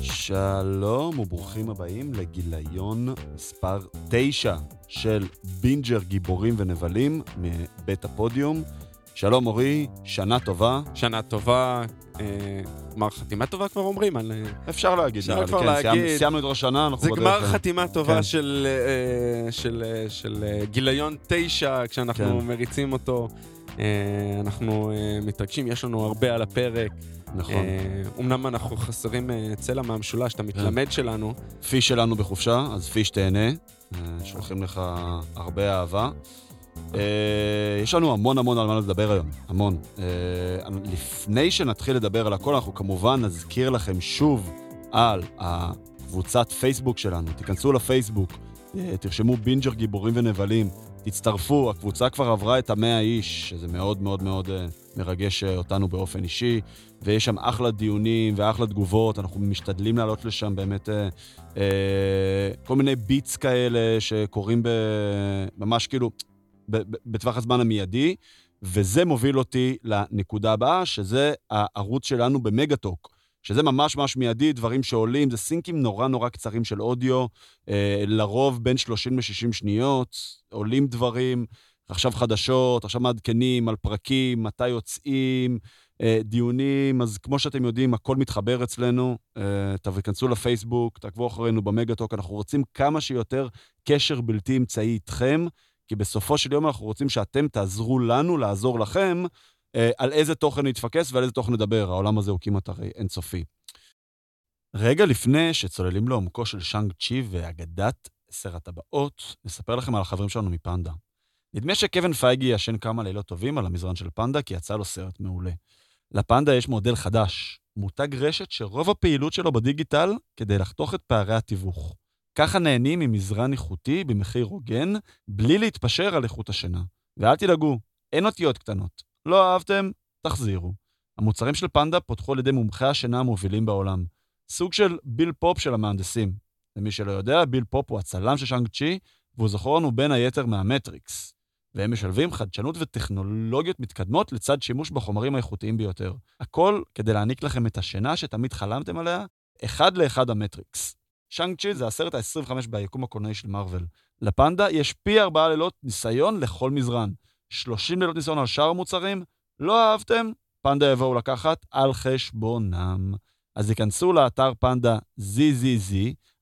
שלום וברוכים הבאים לגיליון מספר 9 של בינג'ר גיבורים ונבלים מבית הפודיום. שלום אורי, שנה טובה. שנה טובה, גמר אה, חתימה טובה כבר אומרים על... אה, אפשר להגיד, אפשר כבר כן, להגיד. סיימנו, סיימנו את ראש השנה, אנחנו זה בדרך גמר ל- חתימה טובה כן. של, אה, של, אה, של אה, גיליון תשע, כשאנחנו כן. מריצים אותו. אה, אנחנו אה, מתרגשים, יש לנו הרבה על הפרק. נכון. אה, אמנם אנחנו חסרים אה, צלע מהמשולש, את המתלמד שלנו. פיש שלנו בחופשה, אז פיש תהנה. אה, שולחים לך הרבה אהבה. אה, יש לנו המון המון על מה לדבר היום, המון. אה, לפני שנתחיל לדבר על הכל, אנחנו כמובן נזכיר לכם שוב על הקבוצת פייסבוק שלנו. תיכנסו לפייסבוק, אה, תרשמו בינג'ר גיבורים ונבלים, תצטרפו, הקבוצה כבר עברה את המאה איש, שזה מאוד מאוד מאוד אה, מרגש אותנו באופן אישי, ויש שם אחלה דיונים ואחלה תגובות, אנחנו משתדלים לעלות לשם באמת אה, אה, כל מיני ביטס כאלה שקורים ב, ממש כאילו בטווח הזמן המיידי, וזה מוביל אותי לנקודה הבאה, שזה הערוץ שלנו במגה-טוק. שזה ממש ממש מיידי, דברים שעולים, זה סינקים נורא נורא קצרים של אודיו, אה, לרוב בין 30 ל-60 שניות, עולים דברים, עכשיו חדשות, עכשיו מעדכנים על פרקים, מתי יוצאים, אה, דיונים, אז כמו שאתם יודעים, הכל מתחבר אצלנו. אה, תיכנסו לפייסבוק, תעקבו אחרינו במגה-טוק, אנחנו רוצים כמה שיותר קשר בלתי אמצעי איתכם, כי בסופו של יום אנחנו רוצים שאתם תעזרו לנו לעזור לכם אה, על איזה תוכן נתפקס ועל איזה תוכן נדבר. העולם הזה הוא כמעט הרי אינסופי. רגע לפני שצוללים לעומקו של שאנג צ'י ואגדת עשר הטבעות, נספר לכם על החברים שלנו מפנדה. נדמה שקווין פייגי ישן כמה לילות טובים על המזרן של פנדה, כי יצא לו סרט מעולה. לפנדה יש מודל חדש, מותג רשת שרוב הפעילות שלו בדיגיטל כדי לחתוך את פערי התיווך. ככה נהנים ממזרן איכותי במחיר הוגן, בלי להתפשר על איכות השינה. ואל תדאגו, אין אותיות קטנות. לא אהבתם? תחזירו. המוצרים של פנדה פותחו על ידי מומחי השינה המובילים בעולם. סוג של ביל פופ של המהנדסים. למי שלא יודע, ביל פופ הוא הצלם של שאנג צ'י, והוא זכור לנו בין היתר מהמטריקס. והם משלבים חדשנות וטכנולוגיות מתקדמות לצד שימוש בחומרים האיכותיים ביותר. הכל כדי להעניק לכם את השינה שתמיד חלמתם עליה, אחד לאחד המטריקס. שאנג צ'י זה הסרט ה-25 ביקום הקולנועי של מארוול. לפנדה יש פי ארבעה לילות ניסיון לכל מזרן. 30 לילות ניסיון על שאר המוצרים, לא אהבתם? פנדה יבואו לקחת על חשבונם. אז היכנסו לאתר פנדה ZZZ,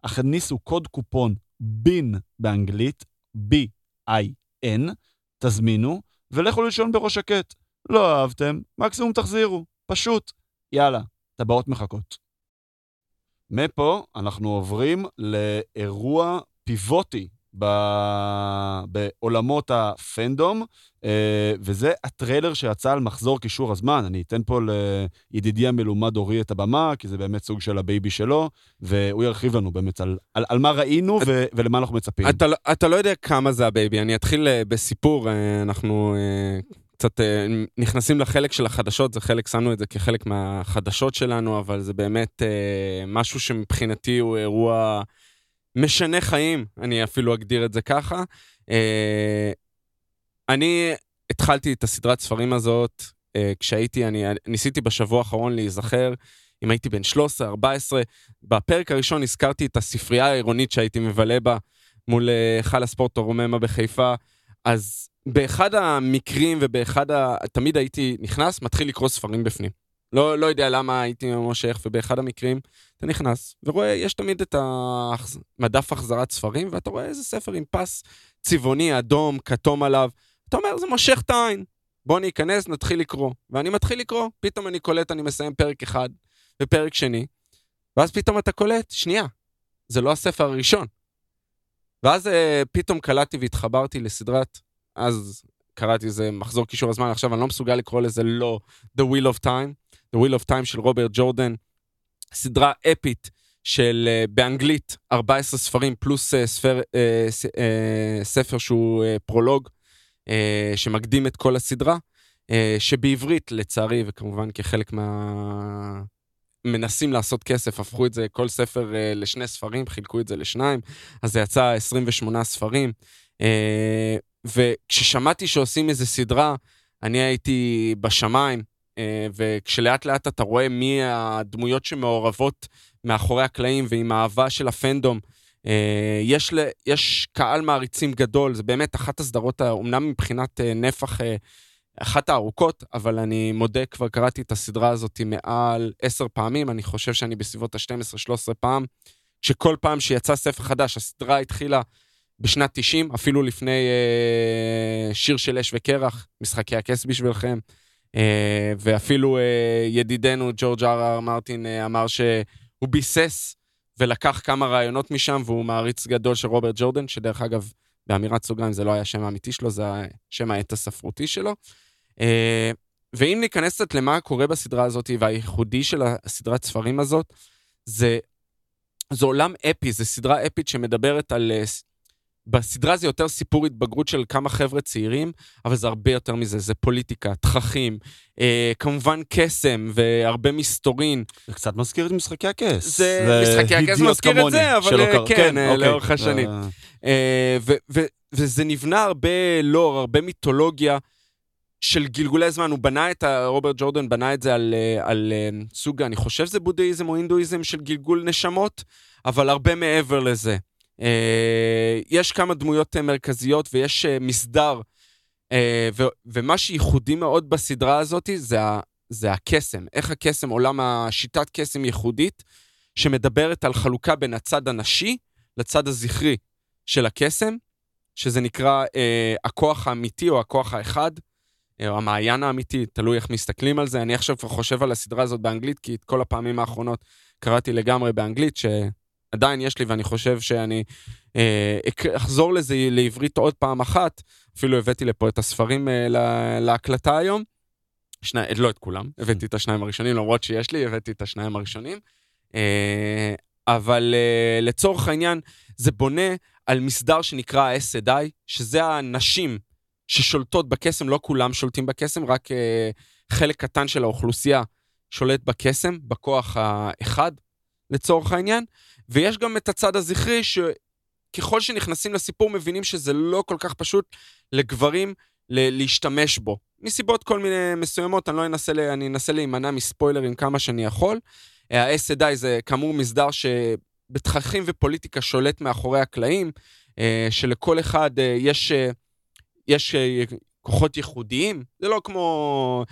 הכניסו קוד קופון בין באנגלית, B-I-N, תזמינו, ולכו לישון בראש שקט. לא אהבתם, מקסימום תחזירו. פשוט. יאללה, טבעות מחכות. מפה אנחנו עוברים לאירוע פיבוטי ב... בעולמות הפנדום, אה, וזה הטריילר שיצא על מחזור קישור הזמן. אני אתן פה לידידי המלומד אורי את הבמה, כי זה באמת סוג של ה baby שלו, והוא ירחיב לנו באמת על, על, על מה ראינו ו... ולמה אנחנו מצפים. אתה, לא- אתה לא יודע כמה זה ה baby, אני אתחיל אה, בסיפור, אה, אנחנו קצת נכנסים לחלק של החדשות, זה חלק, שמנו את זה כחלק מהחדשות שלנו, אבל זה באמת משהו שמבחינתי הוא אירוע משנה חיים, אני אפילו אגדיר את זה ככה. אה, אני התחלתי את הסדרת ספרים הזאת אה, כשהייתי, אני ניסיתי בשבוע האחרון להיזכר, אם הייתי בן 13, 14, בפרק הראשון הזכרתי את הספרייה העירונית שהייתי מבלה בה מול אה, היכל הספורט הרוממה בחיפה, אז באחד המקרים ובאחד ה... תמיד הייתי נכנס, מתחיל לקרוא ספרים בפנים. לא, לא יודע למה הייתי מושך, ובאחד המקרים אתה נכנס ורואה, יש תמיד את המדף החזרת ספרים, ואתה רואה איזה ספר עם פס צבעוני, אדום, כתום עליו. אתה אומר, זה מושך את העין. בוא ניכנס, נתחיל לקרוא. ואני מתחיל לקרוא, פתאום אני קולט, אני מסיים פרק אחד ופרק שני, ואז פתאום אתה קולט, שנייה, זה לא הספר הראשון. ואז אה, פתאום קלטתי והתחברתי לסדרת, אז קראתי איזה מחזור קישור הזמן, עכשיו אני לא מסוגל לקרוא לזה לא The Wheel of Time, The Wheel of Time של רוברט ג'ורדן, סדרה אפית של, אה, באנגלית, 14 ספרים פלוס אה, ספר, אה, ספר שהוא פרולוג, שמקדים את כל הסדרה, שבעברית, לצערי, וכמובן כחלק מה... מנסים לעשות כסף, הפכו את זה, כל ספר לשני ספרים, חילקו את זה לשניים, אז זה יצא 28 ספרים. וכששמעתי שעושים איזה סדרה, אני הייתי בשמיים, וכשלאט לאט אתה רואה מי הדמויות שמעורבות מאחורי הקלעים ועם האהבה של הפנדום, אה, יש, ל, יש קהל מעריצים גדול, זה באמת אחת הסדרות, אומנם מבחינת אה, נפח, אה, אחת הארוכות, אבל אני מודה, כבר קראתי את הסדרה הזאת מעל עשר פעמים, אני חושב שאני בסביבות ה-12-13 פעם, שכל פעם שיצא ספר חדש, הסדרה התחילה בשנת 90, אפילו לפני אה, שיר של אש וקרח, משחקי הכס בשבילכם, אה, ואפילו אה, ידידנו ג'ורג' אר אר מרטין אה, אמר שהוא ביסס ולקח כמה רעיונות משם, והוא מעריץ גדול של רוברט ג'ורדן, שדרך אגב, באמירת סוגריים זה לא היה השם האמיתי שלו, זה השם העט הספרותי שלו. אה, ואם ניכנס קצת למה קורה בסדרה הזאת, והייחודי של הסדרת ספרים הזאת, זה, זה עולם אפי, זו סדרה אפית שמדברת על אה, בסדרה זה יותר סיפור התבגרות של כמה חבר'ה צעירים, אבל זה הרבה יותר מזה, זה פוליטיקה, תככים, אה, כמובן קסם והרבה מסתורין. זה קצת מזכיר את משחקי הכס. זה, משחקי הכס מזכיר את זה, אבל אה, כן, כן אה, אוקיי. לאורך השנים. אה... אה, ו, ו, וזה נבנה הרבה לור, הרבה מיתולוגיה. של גלגולי זמן, הוא בנה את ה... רוברט ג'ורדן בנה את זה על, אה, על סוג, אני חושב שזה בודהיזם או הינדואיזם של גלגול נשמות, אבל הרבה מעבר לזה. אה, יש כמה דמויות אה, מרכזיות ויש אה, מסדר, ומה שייחודי מאוד בסדרה הזאת זה, זה הקסם. איך הקסם, עולם השיטת קסם ייחודית, שמדברת על חלוקה בין הצד הנשי לצד הזכרי של הקסם, שזה נקרא אה, הכוח האמיתי או הכוח האחד, או המעיין האמיתי, תלוי איך מסתכלים על זה. אני עכשיו כבר חושב על הסדרה הזאת באנגלית, כי את כל הפעמים האחרונות קראתי לגמרי באנגלית, ש... עדיין יש לי, ואני חושב שאני אה, אחזור לזה לעברית עוד פעם אחת. אפילו הבאתי לפה את הספרים אה, לה, להקלטה היום. שני, לא את כולם, הבאתי את השניים הראשונים, למרות שיש לי, הבאתי את השניים הראשונים. אה, אבל אה, לצורך העניין, זה בונה על מסדר שנקרא ה-SDI, שזה הנשים ששולטות בקסם, לא כולם שולטים בקסם, רק אה, חלק קטן של האוכלוסייה שולט בקסם, בכוח האחד, לצורך העניין. ויש גם את הצד הזכרי, שככל שנכנסים לסיפור מבינים שזה לא כל כך פשוט לגברים להשתמש בו. מסיבות כל מיני מסוימות, אני לא אנסה, אני אנסה להימנע מספוילרים כמה שאני יכול. ה-SDI זה כאמור מסדר שבתככים ופוליטיקה שולט מאחורי הקלעים, אה, שלכל אחד אה, יש, אה, יש כוחות ייחודיים. זה לא כמו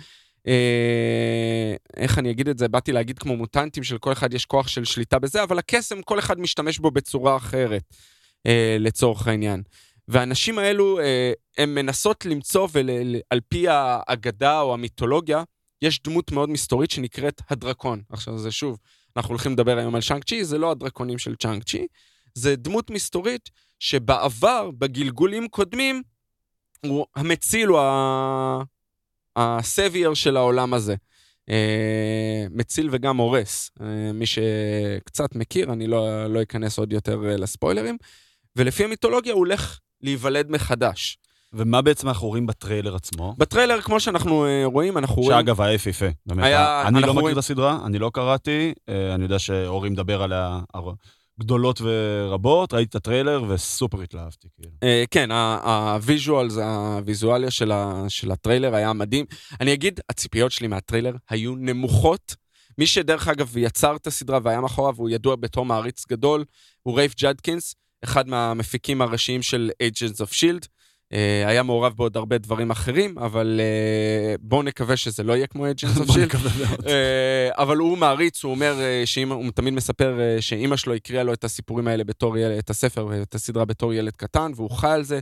איך אני אגיד את זה? באתי להגיד כמו מוטנטים, שלכל אחד יש כוח של שליטה בזה, אבל הקסם, כל אחד משתמש בו בצורה אחרת, אה, לצורך העניין. והאנשים האלו, אה, הן מנסות למצוא, ועל פי האגדה או המיתולוגיה, יש דמות מאוד מסתורית שנקראת הדרקון. עכשיו, זה שוב, אנחנו הולכים לדבר היום על צ'אנג צ'י, זה לא הדרקונים של צ'אנג צ'י, זה דמות מסתורית שבעבר, בגלגולים קודמים, הוא המציל, הוא הסבייר של העולם הזה. אה, מציל וגם הורס. אה, מי שקצת מכיר, אני לא, לא אכנס עוד יותר אה, לספוילרים. ולפי המיתולוגיה הוא הולך להיוולד מחדש. ומה בעצם אנחנו רואים בטריילר עצמו? בטריילר, כמו שאנחנו רואים, אנחנו רואים... שאגב, היה יפהפה. היה, אני לא מכיר רואים... את הסדרה, אני לא קראתי, אני יודע שאורי מדבר עליה גדולות ורבות, ראיתי את הטריילר וסופר התלהבתי. כאילו. Uh, כן, ה visual, הוויזואליה של, הטריילר היה מדהים. אני אגיד, הציפיות שלי מהטריילר היו נמוכות. מי שדרך אגב יצר את הסדרה והיה מאחוריו, הוא ידוע בתור מעריץ גדול, הוא רייף ג'אדקינס, אחד מהמפיקים הראשיים של Agents of Shield. Uh, היה מעורב בעוד הרבה דברים אחרים, אבל uh, בואו נקווה שזה לא יהיה כמו of Shield. uh, אבל הוא מעריץ, הוא אומר, שאמא, הוא תמיד מספר שאימא שלו הקריאה לו את הסיפורים האלה בתור ילד, את הספר ואת הסדרה בתור ילד קטן, והוא חי על זה.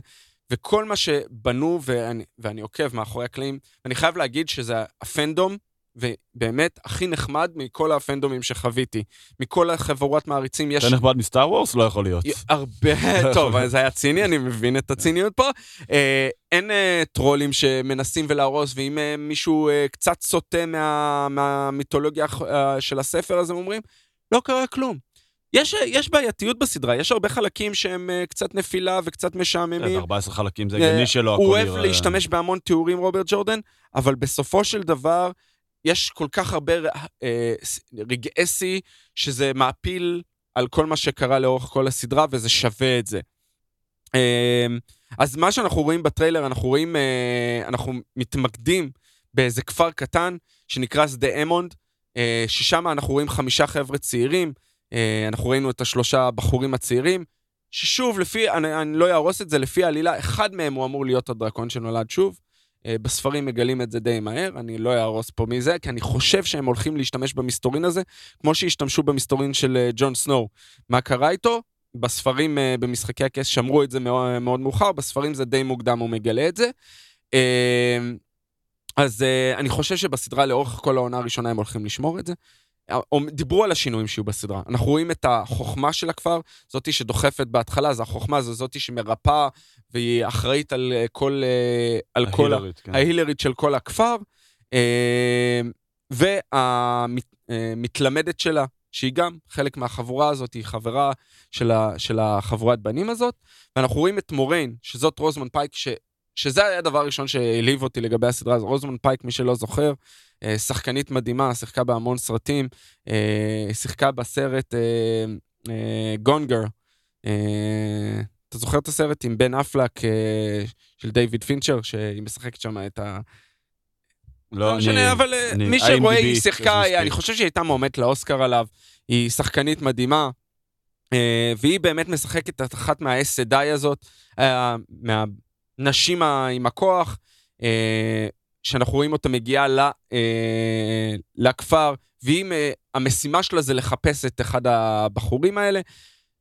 וכל מה שבנו, ואני, ואני עוקב מאחורי הקלעים, ואני חייב להגיד שזה הפנדום ובאמת, הכי נחמד מכל הפנדומים שחוויתי. מכל החבורת מעריצים יש... זה נחמד מסטאר וורס? לא יכול להיות. הרבה, טוב, זה היה ציני, אני מבין את הציניות פה. אה, אין אה, טרולים שמנסים ולהרוס, ואם אה, מישהו קצת סוטה מהמיתולוגיה של הספר, אז הם אומרים, לא קרה כלום. יש, יש בעייתיות בסדרה, יש הרבה חלקים שהם uh, קצת נפילה וקצת משעממים. 14 חלקים זה הגיוני שלא הכל הוא אוהב להשתמש בהמון תיאורים, רוברט ג'ורדן, אבל בסופו של דבר, יש כל כך הרבה אה, רגעי שיא, שזה מעפיל על כל מה שקרה לאורך כל הסדרה, וזה שווה את זה. אה, אז מה שאנחנו רואים בטריילר, אנחנו רואים, אה, אנחנו מתמקדים באיזה כפר קטן, שנקרא שדה אמונד, אה, ששם אנחנו רואים חמישה חבר'ה צעירים, אנחנו ראינו את השלושה בחורים הצעירים, ששוב, לפי, אני, אני לא אהרוס את זה, לפי העלילה, אחד מהם הוא אמור להיות הדרקון שנולד שוב. אה, בספרים מגלים את זה די מהר, אני לא אהרוס פה מזה, כי אני חושב שהם הולכים להשתמש במסתורין הזה, כמו שהשתמשו במסתורין של אה, ג'ון סנואו. מה קרה איתו? בספרים, אה, במשחקי הכס, שמרו את זה מאוד, מאוחר, בספרים זה די מוקדם, הוא מגלה את זה. אז אני חושב שבסדרה לאורך כל העונה הראשונה הם הולכים לשמור את זה. דיברו על השינויים שיהיו בסדרה. אנחנו רואים את החוכמה של הכפר, זאתי שדוחפת בהתחלה, זה החוכמה, זו זאתי שמרפאה, והיא אחראית על כל... על ההילרית, כל... כן. ההילרית של כל הכפר. והמתלמדת שלה, שהיא גם חלק מהחבורה הזאת, היא חברה של, ה, של החבורת בנים הזאת. ואנחנו רואים את מוריין, שזאת רוזמן פייק, ש, שזה היה הדבר הראשון שהעליב אותי לגבי הסדרה הזאת. רוזמן פייק, מי שלא זוכר, אה, שחקנית מדהימה, שיחקה בהמון סרטים, אה, שיחקה בסרט גונגר. אה, אתה זוכר את הסרט עם בן אפלק של דיוויד פינצ'ר, שהיא משחקת שם את ה... לא, לא משנה, אבל מי שרואה, היא שיחקה, אני חושב שהיא הייתה מועמדת לאוסקר עליו, היא שחקנית מדהימה, והיא באמת משחקת את אחת מהאס סדאי הזאת, מהנשים עם הכוח, שאנחנו רואים אותה מגיעה ל, אה, לכפר, ואם אה, המשימה שלה זה לחפש את אחד הבחורים האלה,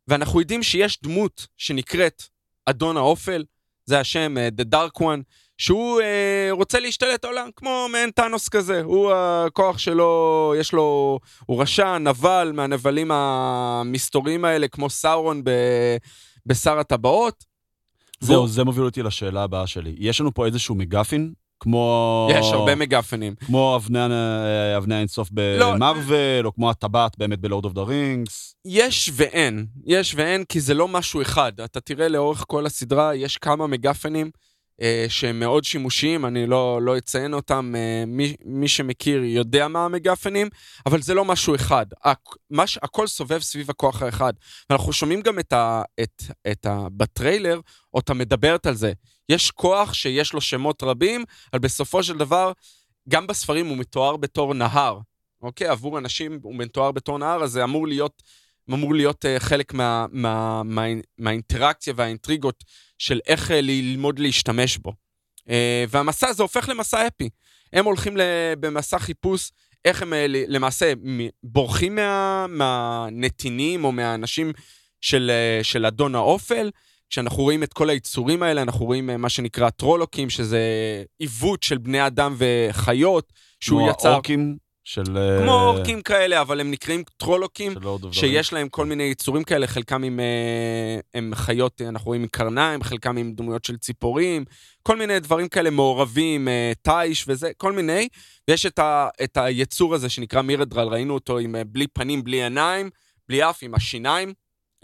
ואנחנו יודעים שיש דמות שנקראת אדון האופל, זה השם, אה, The Dark One, שהוא אה, רוצה להשתלט העולם, כמו מעין טאנוס כזה. הוא, הכוח שלו, יש לו, הוא רשע, נבל, מהנבלים המסתוריים האלה, כמו סאורון ב, בשר הטבעות. זהו, והוא... זה מוביל אותי לשאלה הבאה שלי. יש לנו פה איזשהו MacGuffin כמו... יש הרבה MacGuffinים. כמו אבני, אבני האינסוף במארוול, לא. או כמו הטבעת באמת ב Lord of the Rings. יש ואין. יש ואין, כי זה לא משהו אחד. אתה תראה לאורך כל הסדרה, יש כמה MacGuffinים. אה, שהם מאוד שימושיים, אני לא, לא אציין אותם, אה, מי, מי שמכיר יודע מה ה MacGuffinים, אבל זה לא משהו אחד. הכ, מש, הכל סובב סביב הכוח האחד. ואנחנו שומעים גם את ה, את, את ה, בטריילר, אותה מדברת על זה. יש כוח שיש לו שמות רבים, אבל בסופו של דבר, גם בספרים הוא מתואר בתור נהר. אוקיי? עבור אנשים הוא מתואר בתור נהר, אז זה אמור להיות... אמור להיות uh, חלק מה, מה, מה, מהאינטראקציה והאינטריגות של איך uh, ללמוד להשתמש בו. Uh, והמסע הזה הופך למסע אפי. הם הולכים במסע חיפוש, איך הם למעשה בורחים מה, מהנתינים או מהאנשים של, של אדון האופל. כשאנחנו רואים את כל היצורים האלה, אנחנו רואים uh, מה שנקרא טרולוקים, שזה עיוות של בני אדם וחיות, שהוא יצר... כמו האורקים של... כמו אה, אורקים כאלה, אבל הם נקראים טרולוקים, שיש להם כל מיני יצורים כאלה, חלקם עם אה, הם חיות, אנחנו רואים עם קרניים, חלקם עם דמויות של ציפורים, כל מיני דברים כאלה מעורבים, אה, תיש וזה, כל מיני. ויש את, ה, את היצור הזה שנקרא מירדרל, ראינו אותו עם בלי פנים, בלי עיניים, בלי אף, עם השיניים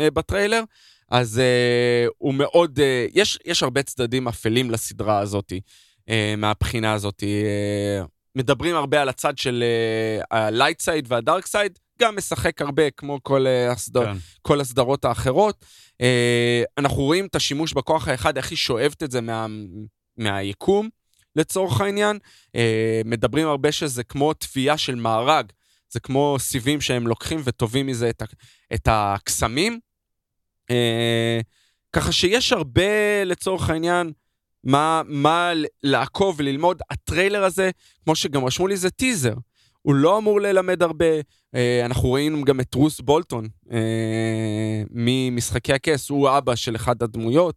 בטריילר. אז uh, הוא מאוד, uh, יש, יש הרבה צדדים אפלים לסדרה הזאת, uh, מהבחינה הזאת. Uh, מדברים הרבה על הצד של ה-light uh, side וה-dark side, גם משחק הרבה כמו כל, uh, הסדר, כן. כל הסדרות האחרות. Uh, אנחנו רואים את השימוש בכוח האחד, איך היא שואבת את זה מה, מהיקום, לצורך העניין. Uh, מדברים הרבה שזה כמו תביעה של מארג, זה כמו סיבים שהם לוקחים וטובים מזה את, את הקסמים. Uh, ככה שיש הרבה, לצורך העניין, מה, מה לעקוב וללמוד. הטריילר הזה, כמו שגם רשמו לי, זה טיזר. הוא לא אמור ללמד הרבה. אה, אנחנו רואים גם את רוס בולטון אה, ממשחקי הכס, הוא אבא של אחד הדמויות.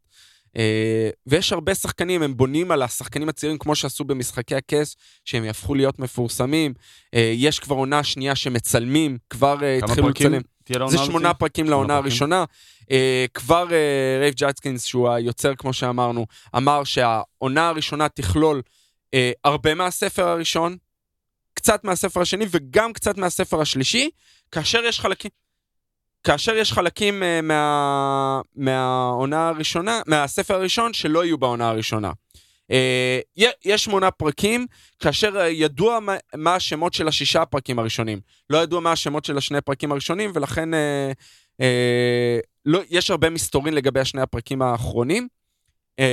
אה, ויש הרבה שחקנים, הם בונים על השחקנים הצעירים כמו שעשו במשחקי הכס, שהם יהפכו להיות מפורסמים. יש כבר עונה שנייה שמצלמים, כבר התחילו לצלם. זה שמונה פרקים לעונה הראשונה. Uh, כבר uh, רייף ג'אדקינס, שהוא היוצר, כמו שאמרנו, אמר שהעונה הראשונה תכלול uh, הרבה מהספר הראשון, קצת מהספר השני וגם קצת מהספר השלישי, כאשר יש חלקים... כאשר יש חלקים uh, מה, מהעונה הראשונה, מהספר הראשון, שלא יהיו בעונה הראשונה. Uh, יש שמונה פרקים, כאשר ידוע מה, השמות של השישה הפרקים הראשונים. לא ידוע מה השמות של השני הפרקים הראשונים, ולכן uh, לא, יש הרבה מסתורין לגבי השני הפרקים האחרונים. אני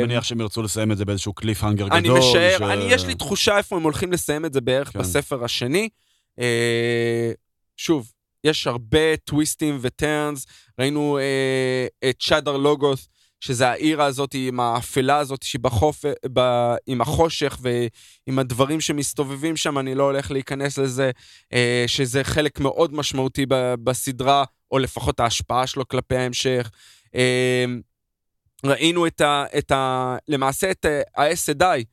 אה, מניח שהם ירצו לסיים את זה באיזשהו קליפהנגר גדול. אני משער, ש- אני, יש לי תחושה איפה הם הולכים לסיים את זה בערך כן. בספר השני. אה, שוב, יש הרבה טוויסטים וטרנס, ראינו אה, את שדר לוגוס, שזה העיר הזאת עם האפלה הזאת שהיא בחוף, ב, עם החושך ועם הדברים שמסתובבים שם, אני לא הולך להיכנס לזה, אה, שזה חלק מאוד משמעותי בסדרה, או לפחות ההשפעה שלו כלפי ההמשך. אה, ראינו את ה... את ה למעשה את ה-S די,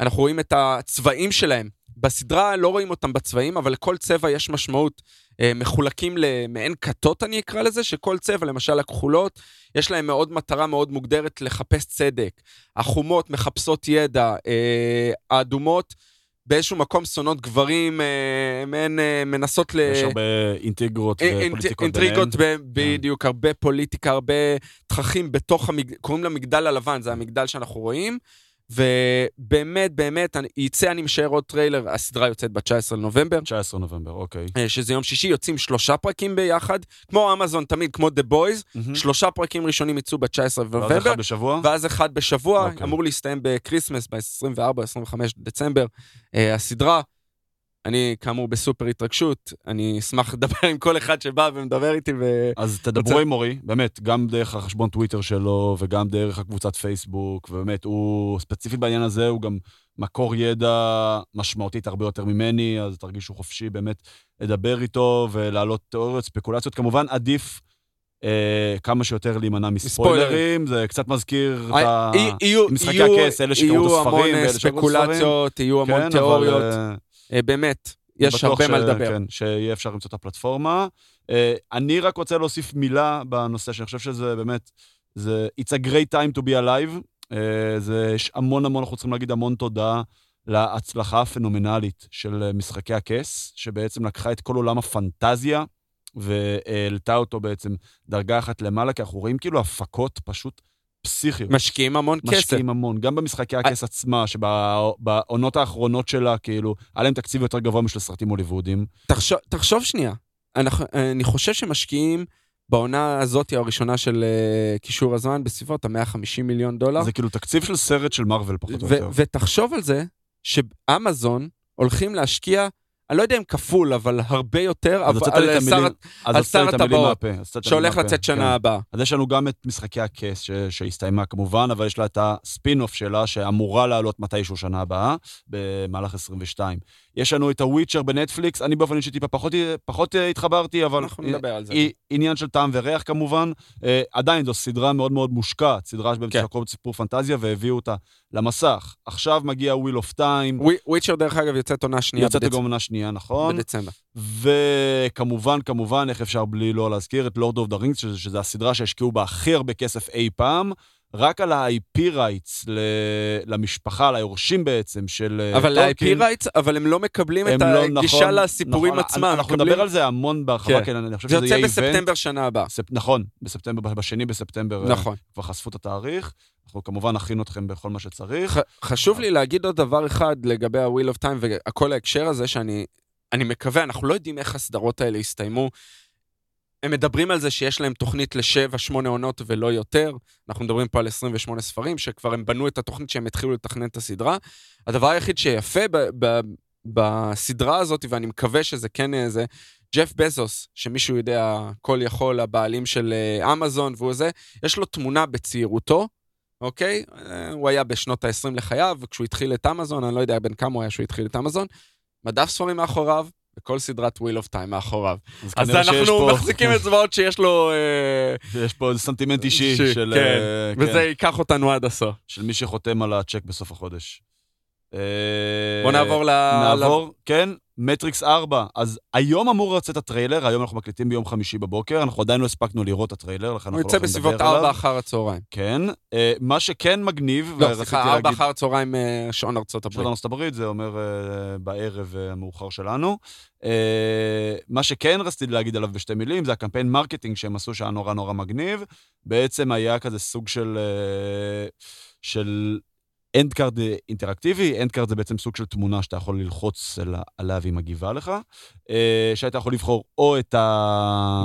אנחנו רואים את הצבעים שלהם. בסדרה לא רואים אותם בצבעים, אבל לכל צבע יש משמעות. אה, מחולקים למעין כתות, אני אקרא לזה, שכל צבע, למשל הכחולות, יש להם מאוד מטרה מאוד מוגדרת לחפש צדק. החומות מחפשות ידע, אה, האדומות באיזשהו מקום שונאות גברים, אה, אה, מנסות ל... יש הרבה אינטגרות אינ- אינט- ופוליטיקות אינטריגות, ביניהם. ב- בדיוק, הרבה פוליטיקה, הרבה תככים בתוך המגדל, קוראים למגדל הלבן, זה המגדל שאנחנו רואים. ובאמת, באמת, אני- יצא, אני משער עוד טריילר, הסדרה יוצאת ב-19 לנובמבר, 19 נובמבר, אוקיי. אה, שזה יום שישי, יוצאים שלושה פרקים ביחד, כמו אמזון תמיד, כמו The Boys, מהמם. שלושה פרקים ראשונים יצאו ב-19 ואז לנובמבר, אחד בשבוע? ואז אחד בשבוע, אוקיי. אמור להסתיים בקריסמס, ב-24-25 דצמבר, אה, הסדרה. אני, כאמור, בסופר התרגשות, אני אשמח לדבר עם כל אחד שבא ומדבר איתי, ו... אז תדברו רוצה- עם אורי, באמת, גם דרך החשבון טוויטר שלו וגם דרך הקבוצת פייסבוק, ובאמת, הוא ספציפית בעניין הזה, הוא גם מקור ידע משמעותית הרבה יותר ממני, אז תרגישו חופשי באמת לדבר איתו ולהעלות תיאוריות, ספקולציות. כמובן, עדיף אה, כמה שיותר להימנע מספוילרים, זה קצת מזכיר את. אה, יהיו- משחקי יהיו- הכס, אלה שקראו את יהיו הספרים המון אה, ואלה שקראו את הספרים. ספקולציות, יהיו המון כן, תיאוריות, אבל, אה, אה, באמת, יש הרבה מה ש- לדבר. כן, שיהיה אפשר למצוא את הפלטפורמה. אה, אני רק רוצה להוסיף מילה בנושא, שאני חושב שזה באמת, זה It's a great time to be alive. אה, זה, יש המון המון, אנחנו צריכים להגיד המון תודה להצלחה הפנומנלית של אה, משחקי הכס, שבעצם לקחה את כל עולם הפנטזיה והעלתה אותו בעצם דרגה אחת למעלה, כי אנחנו רואים כאילו הפקות פשוט פסיכיות. משקיעים המון כסף. משקיעים המון, גם במשחקי הכס עצמה, שבעונות האחרונות שלה, כאילו, היה להם תקציב יותר גבוה משל סרטים הוליוודיים. תחשוב, תחשוב שנייה, אנחנו, אני חושב שמשקיעים בעונה הזאת הראשונה של uh, קישור הזמן בסביבות ה-150 מיליון דולר. זה כאילו תקציב של סרט של מארוול, פחות או יותר. ותחשוב על זה שאמזון הולכים להשקיע, אני לא יודע אם כפול, אבל הרבה יותר, אז אבל על שר- הטבעות, שהולך לצאת שנה כן. הבאה. אז יש לנו גם את משחקי הכס שהסתיימה כמובן, אבל יש לה את הספין-אוף שלה, שאמורה לעלות מתישהו שנה הבאה, במהלך 22. יש לנו את הוויצ'ר בנטפליקס, אני באופן אישי טיפה פחות, פחות אה, התחברתי, אבל... אנחנו נדבר על זה. עניין של טעם וריח כמובן. אה, עדיין זו סדרה מאוד מאוד מושקעת, סדרה שבאמת כן. הכל סיפור פנטזיה, והביאו אותה למסך. עכשיו מגיע Wheel of Time, וויצ'ר, דרך אגב, יוצאת עונה שנייה יוצאת גם עונה שנייה, נכון? בדצמבר. וכמובן, כמובן, איך אפשר בלי לא להזכיר את Lord of the Rings, שזו הסדרה שהשקיעו בה הכי הרבה כסף אי פעם. רק על ה-IP rights למשפחה, ליורשים בעצם, של אה, אבל ה-IP טולקין. rights, אבל הם לא מקבלים הם את לא- הגישה נכון, לסיפורים נכון, עצמם. אנחנו מקבלים- נדבר על זה המון בהרחבה, כן. כן, אני חושב זה שזה יוצא יהיה event. בספטמבר שנה הבאה. ספ... נכון, בספטמבר, בשני בספטמבר אה, נכון. כבר חשפו את התאריך. אנחנו כמובן נכין אתכם בכל מה שצריך. ח- חשוב לי להגיד עוד דבר אחד לגבי ה-Wheel of Time וכל ההקשר הזה, שאני אני מקווה, אנחנו לא יודעים איך הסדרות האלה יסתיימו. הם מדברים על זה שיש להם תוכנית לשבע, שמונה עונות ולא יותר. אנחנו מדברים פה על 28 ספרים, שכבר הם בנו את התוכנית שהם התחילו לתכנן את הסדרה. הדבר היחיד שיפה ב- ב- בסדרה הזאת, ואני מקווה שזה כן אה, זה, ג'ף בזוס, שמישהו יודע, כל יכול, הבעלים של אה, אמזון והוא זה, יש לו תמונה בצעירותו, אוקיי? אה, הוא היה בשנות ה-20 לחייו, וכשהוא התחיל את אמזון, אני לא יודע בן כמה הוא היה כשהוא התחיל את אמזון, מדף ספרים מאחוריו, וכל סדרת Wheel of Time מאחוריו. אז שיש אנחנו פה- מחזיקים אצבעות שיש לו... אה, יש פה איזה סנטימנט אישי אישי, של... כן. אה, וזה ייקח אותנו עד הסוף. של מי שחותם על הצ'ק בסוף החודש. אה, בוא נעבור ל... נעבור, כן, מטריקס 4. אז היום אמור לצאת הטריילר, היום אנחנו מקליטים ביום חמישי בבוקר, אנחנו עדיין לא הספקנו לראות את הטריילר, לכן הוא אנחנו לא יוצא יכולים בסביבות לדבר עליו. 4 אחר הצהריים. כן. אה, מה שכן מגניב, לא, סליחה, 4 להגיד... אחר הצהריים אה, שעון ארצות הברית. ארצות הברית, זה אומר בערב המאוחר שלנו. מה שכן רציתי להגיד עליו בשתי מילים, זה הקמפיין marketing שהם עשו שהיה נורא נורא מגניב. בעצם היה כזה סוג של... של end card אינטראקטיבי, end card זה בעצם סוג של תמונה שאתה יכול ללחוץ על- עליה והיא מגיבה לך, אה, שהיית יכול לבחור או את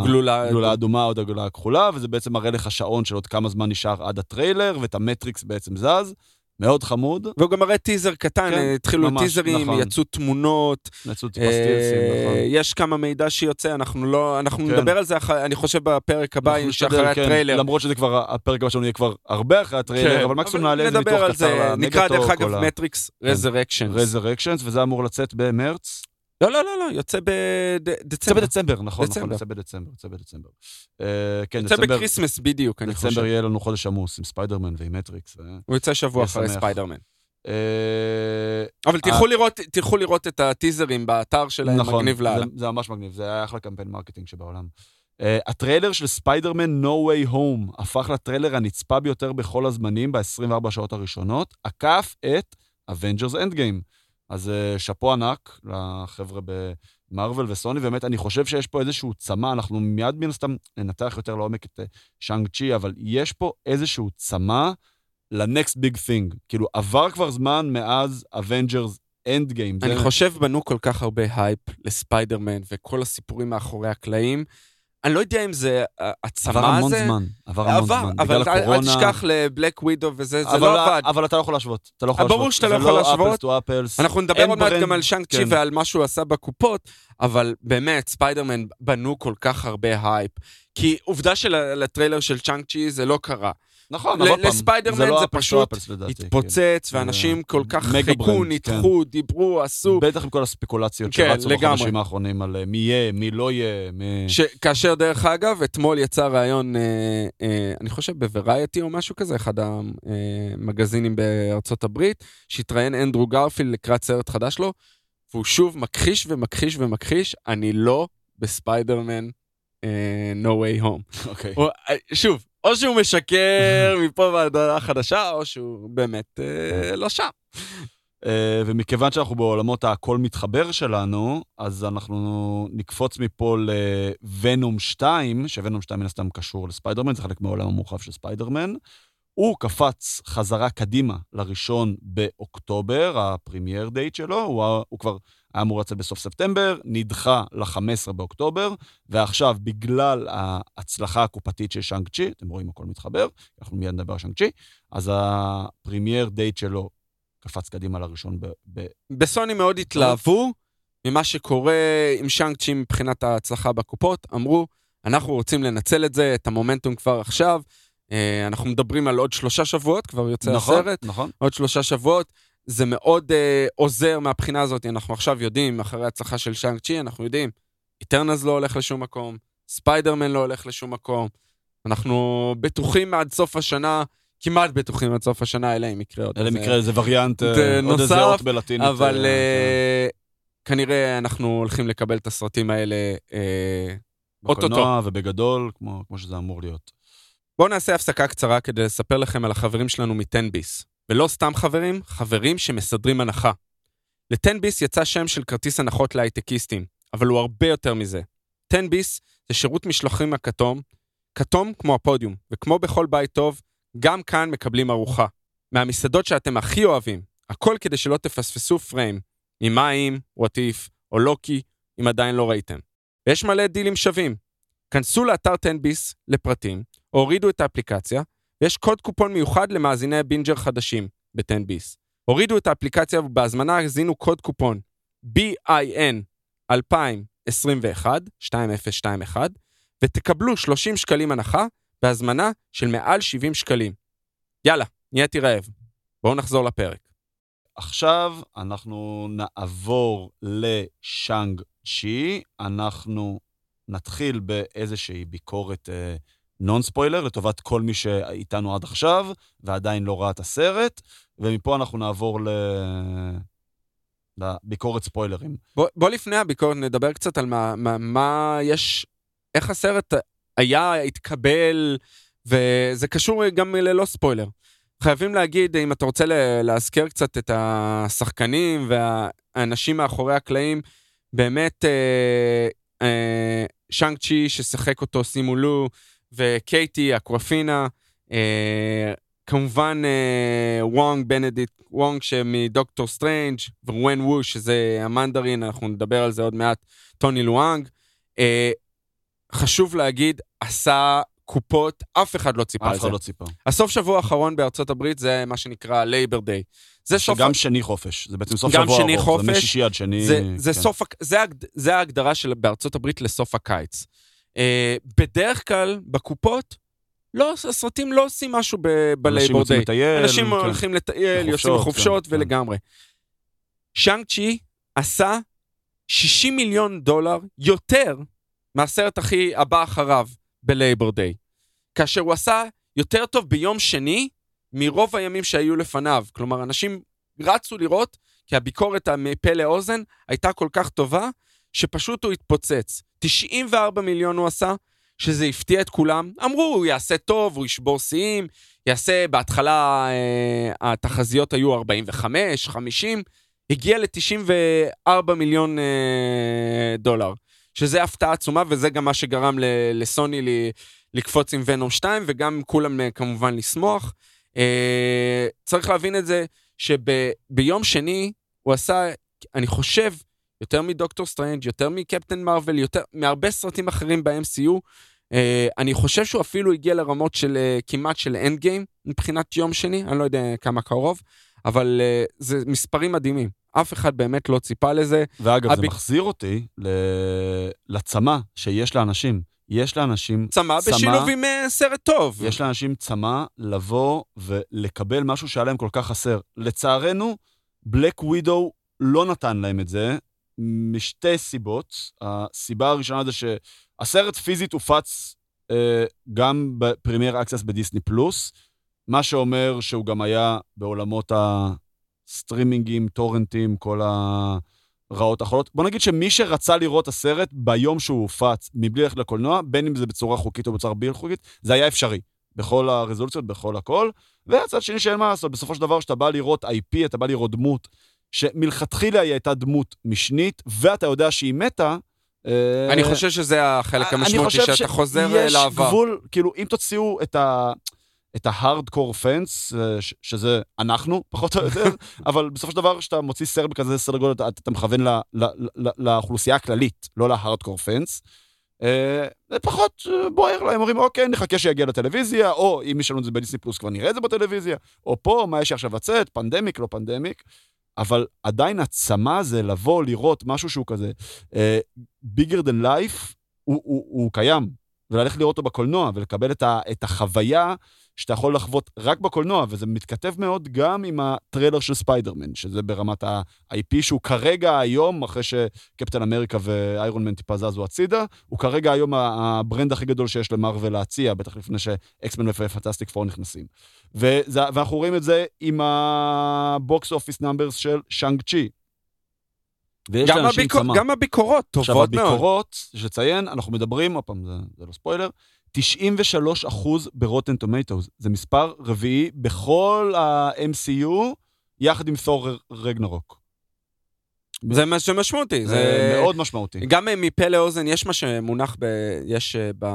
גלולה. הגלולה האדומה או את הגלולה הכחולה, וזה בעצם מראה לך שעון של עוד כמה זמן נשאר עד הטריילר, ואת המטריקס בעצם זז. מאוד חמוד, והוא גם מראה טיזר קטן, כן, התחילו ממש, טיזרים, נכון. יצאו תמונות, נעשו טיפה סטילסים, אה, נכון. יש כמה מידע שיוצא, אנחנו לא, אנחנו כן. נדבר על זה, אח- אני חושב בפרק הבא, שאחרי כן, הטריילר. למרות שזה כבר, הפרק הבא שלנו יהיה כבר הרבה אחרי הטריילר, כן, אבל מקסימום נעלה את זה נדבר מתוך על קצר זה, נקרא דרך אגב מטריקס Resurrections. Resurrections, וזה אמור לצאת במרץ. לא, לא, לא, לא, יוצא יוצא בדצמבר. בדצמבר, נכון, נכון, דצמבר. יוצא בדצמבר, יוצא בדצמבר. אה, כן, יוצא דצמבר, בקריסמס בדיוק, אני דצמבר חושב. יהיה לנו חודש עמוס עם ספיידרמן ועם מטריקס. ו- הוא יוצא שבוע אחרי. ספיידרמן. אה, אבל תלכו לראות, תלכו לראות את הטיזרים באתר שלהם, נכון, מגניב זה- לאללה. זה ממש מגניב, זה היה אחלה קמפיין marketing שבעולם. אה, הטריילר של ספיידרמן No Way Home הפך לטריילר הנצפה ביותר בכל הזמנים ב-24 השעות הראשונות, עקף את Avengers Endgame. אז אה, שאפו ענק לחבר'ה במרוויל וסוני, באמת, אני חושב שיש פה איזשהו צמא, אנחנו מיד מן הסתם ננתח יותר לעומק את אה, שאנג צ'י, אבל יש פה איזשהו צמא ל-next big thing. כאילו, עבר כבר זמן מאז Avengers Endgame. אני זה- חושב בנו כל כך הרבה הייפ לספיידרמן וכל הסיפורים מאחורי הקלעים. אני לא יודע אם זה אה, עבר הצמא המון הזה. זמן, עבר המון עבר, זמן. אבל בגלל אל- אל הקורונה... תשכח ל Black Widow וזה, זה אבל- לא עבד. אבל אתה לא יכול להשוות. אתה לא יכול אה, ברור להשוות. שאתה לא זה יכול להשוות. apples to apples. אנחנו נדבר עוד מעט גם על שאנג צ'י כן. ועל מה שהוא עשה בקופות, אבל באמת, ספיידרמן בנו כל כך הרבה הייפ. כי עובדה שלטריילר של שאנג צ'י זה לא קרה. נכון, אבל עוד פעם, לספיידרמן זה לא פשוט לדעתי. התפוצץ, כן. ואנשים כל כך חיכו, brand, נדחו, דיברו, עשו. בטח עם כל הספקולציות כן, שרצו. בחודשים האחרונים על אה, מי יהיה, מי לא יהיה, מי... ש... כאשר דרך אגב, אתמול יצא ראיון, אה, אה, אני חושב בוורייטי או משהו כזה, אחד המגזינים בארצות הברית, שהתראיין אנדרו גרפילד לקראת סרט חדש לו, והוא שוב מכחיש ומכחיש ומכחיש, אני לא בספיידרמן אה, No way home. אוקיי. הוא, אה, שוב, או שהוא משקר מפה ועד הודעה חדשה, או שהוא באמת אה, לא שם. אה, ומכיוון שאנחנו בעולמות הכל מתחבר שלנו, אז אנחנו נקפוץ מפה לוונום 2, שוונום 2 מן הסתם קשור לספיידרמן, זה חלק מהעולם המורחב של ספיידרמן. הוא קפץ חזרה קדימה לראשון באוקטובר, ה premiere date שלו, הוא, הוא כבר היה אמור לצאת בסוף ספטמבר, נדחה ל-15 באוקטובר, ועכשיו, בגלל ההצלחה הקופתית של שאנג צ'י, אתם רואים הכל מתחבר, אנחנו מיד נדבר על שאנג צ'י, אז ה premiere date שלו קפץ קדימה לראשון ב... ב... בסוני מאוד התלהבו ממה שקורה עם שאנג צ'י מבחינת ההצלחה בקופות. אמרו, אנחנו רוצים לנצל את זה, את המומנטום כבר עכשיו. אה, אנחנו מדברים על עוד שלושה שבועות, כבר יוצא נכון, הסרט. נכון. עוד שלושה שבועות. זה מאוד אה, עוזר מהבחינה הזאת, אנחנו עכשיו יודעים, אחרי ההצלחה של שאנג צ'י, אנחנו יודעים, איטרנז לא הולך לשום מקום, ספיידרמן לא הולך לשום מקום. אנחנו בטוחים עד סוף השנה, כמעט בטוחים עד סוף השנה, אלא אם יקרה עוד אלא איזה- מקרה איזה וריאנט, אה, עוד איזה אות בלטינית. אבל אה, אה, כנראה אנחנו הולכים לקבל את הסרטים האלה. אה, בקולנוע ובגדול, כמו, כמו שזה אמור להיות. בואו נעשה הפסקה קצרה כדי לספר לכם על החברים שלנו מ-10ביס. ולא סתם חברים, חברים שמסדרים הנחה. ל-10ביס יצא שם של כרטיס הנחות להייטקיסטים, אבל הוא הרבה יותר מזה. 10ביס זה שירות משלוחים הכתום, כתום כמו הפודיום, וכמו בכל בית טוב, גם כאן מקבלים ארוחה. מהמסעדות שאתם הכי אוהבים, הכל כדי שלא תפספסו פריים, ממים, What If, או לוקי, אם עדיין לא ראיתם. ויש מלא דילים שווים. כנסו לאתר 10ביס לפרטים, הורידו את האפליקציה, ויש קוד קופון מיוחד למאזיני בינג'ר חדשים ב-10ביס. הורידו את האפליקציה ובהזמנה הזינו קוד קופון BIN 2021, 2021, ותקבלו 30 שקלים הנחה בהזמנה של מעל 70 שקלים. יאללה, נהייתי רעב. בואו נחזור לפרק. עכשיו אנחנו נעבור לשאנג צ'י. אנחנו נתחיל באיזושהי ביקורת אה, נון ספוילר לטובת כל מי שאיתנו עד עכשיו ועדיין לא ראה את הסרט, ומפה אנחנו נעבור ל... לביקורת ספוילרים. בוא, בוא לפני הביקורת נדבר קצת על מה, מה, מה יש, איך הסרט היה, התקבל, וזה קשור גם ללא ספוילר. חייבים להגיד, אם אתה רוצה להזכיר קצת את השחקנים והאנשים מאחורי הקלעים, באמת אה, אה, שאנג צ'י ששיחק אותו, סימו ליו, וקייטי, אקוואפינה, אה, כמובן אה, וונג, בנדיט וונג שמדוקטור סטרנג' ו-וונוו, שזה המנדרין, אנחנו נדבר על זה עוד מעט, טוני לואנג. אה, חשוב להגיד, עשה קופות, אף אחד לא ציפה אף לזה. אחד לא ציפה. הסוף שבוע האחרון בארצות הברית זה מה שנקרא Labor Day. זה סוף... שגם שני חופש, זה בעצם סוף גם שבוע שני ארוך, חופש, זה משישי עד שני. זה, זה, כן. סוף, זה, זה ההגדרה של בארצות הברית לסוף הקיץ. אה, בדרך כלל, בקופות, לא, הסרטים לא עושים משהו ב Labor יוצאים Day. לטייל. אנשים כן. הולכים לטייל, יוצאים לחופשות, לחופשות כן, כן. ולגמרי. שאנג צ'י עשה 60 מיליון דולר יותר מהסרט הכי הבא אחריו בלייבור דיי. כאשר הוא עשה יותר טוב ביום שני מרוב הימים שהיו לפניו. כלומר, אנשים רצו לראות, כי הביקורת מפה לאוזן הייתה כל כך טובה, שפשוט הוא התפוצץ. 94 מיליון הוא עשה, שזה הפתיע את כולם. אמרו, הוא יעשה טוב, הוא ישבור שיאים, יעשה, בהתחלה אה, התחזיות היו 45, 50, הגיע ל-94 מיליון אה, דולר, שזה הפתעה עצומה, וזה גם מה שגרם ל- לסוני ל- לקפוץ עם Venom 2, וגם כולם אה, כמובן לשמוח. אה, צריך להבין את זה, שביום שני הוא עשה, אני חושב, יותר מ Doctor Strange, יותר מ Captain Marvel, יותר מהרבה סרטים אחרים ב-MCU. אה, אני חושב שהוא אפילו הגיע לרמות של אה, כמעט של Endgame מבחינת יום שני, אני לא יודע כמה קרוב, אבל אה, זה מספרים מדהימים. אף אחד באמת לא ציפה לזה. ואגב, זה הביק- מחזיר אותי ל- לצמא שיש לאנשים. יש לאנשים צמא צמא. בשילוב עם אה, סרט טוב. יש לאנשים צמא לבוא ולקבל משהו שהיה להם כל כך חסר. לצערנו, Black Widow לא נתן להם את זה, משתי סיבות. הסיבה הראשונה זה שהסרט פיזית הופץ אה, גם ב Premier Access בדיסני פלוס, מה שאומר שהוא גם היה בעולמות הסטרימינגים, טורנטים, כל הרעות האחרונות. בוא נגיד שמי שרצה לראות הסרט ביום שהוא הופץ, מבלי ללכת לקולנוע, בין אם זה בצורה חוקית או בצורה בלתי חוקית, זה היה אפשרי. בכל הרזולוציות, בכל הכל. והצד שני שאין מה לעשות, בסופו של דבר, כשאתה בא לראות IP, אתה בא לראות דמות, שמלכתחילה היא הייתה דמות משנית, ואתה יודע שהיא מתה, אה, אני חושב שזה החלק המשמעותי, שאתה חוזר אה, יש לעבר. גבול, כאילו, אם תוציאו את ה... את ההארדקור פנס, אה, ש- שזה אנחנו, פחות או יותר, אבל בסופו של דבר, כשאתה מוציא סרט בכזה סדר גודל, אתה, אתה מכוון ל, ל, ל, לאוכלוסייה הכללית, לא להארדקור פנס. אה, זה פחות בוער להם, אומרים, אוקיי, נחכה שיגיע לטלוויזיה, או אם יש לנו את זה בדיסני פלוס, כבר נראה את זה בטלוויזיה, או פה, מה יש עכשיו לצאת, פנדמיק, לא פנדמיק. אבל עדיין הצמא זה לבוא, לראות משהו שהוא כזה אה, bigger than life, הוא, הוא, הוא קיים. וללכת לראות אותו בקולנוע, ולקבל את, ה, את החוויה שאתה יכול לחוות רק בקולנוע, וזה מתכתב מאוד גם עם הטריילר של ספיידרמן, שזה ברמת ה-IP שהוא כרגע היום, אחרי שקפטן אמריקה ואיירון מן טיפה זזו הצידה, הוא כרגע היום ה brand הכי גדול שיש למרוויל להציע, בטח לפני ש X-Men ו Fantastic Four נכנסים. וזה, ואנחנו רואים את זה עם ה box office numbers של שאנג צ'י. ויש לאנשים הביקור, צמא. גם הביקורות עכשיו, טובות מאוד. הביקורות, יש לציין, אנחנו מדברים, עוד פעם, זה, זה לא ספוילר, 93 אחוז ברוטן טומטוס. זה מספר רביעי בכל ה-MCU, יחד עם תור רגנרוק. זה מה שמשמעותי. זה זה מאוד משמעותי. גם אה, מפה לאוזן, יש מה שמונח ב... יש אה, ב...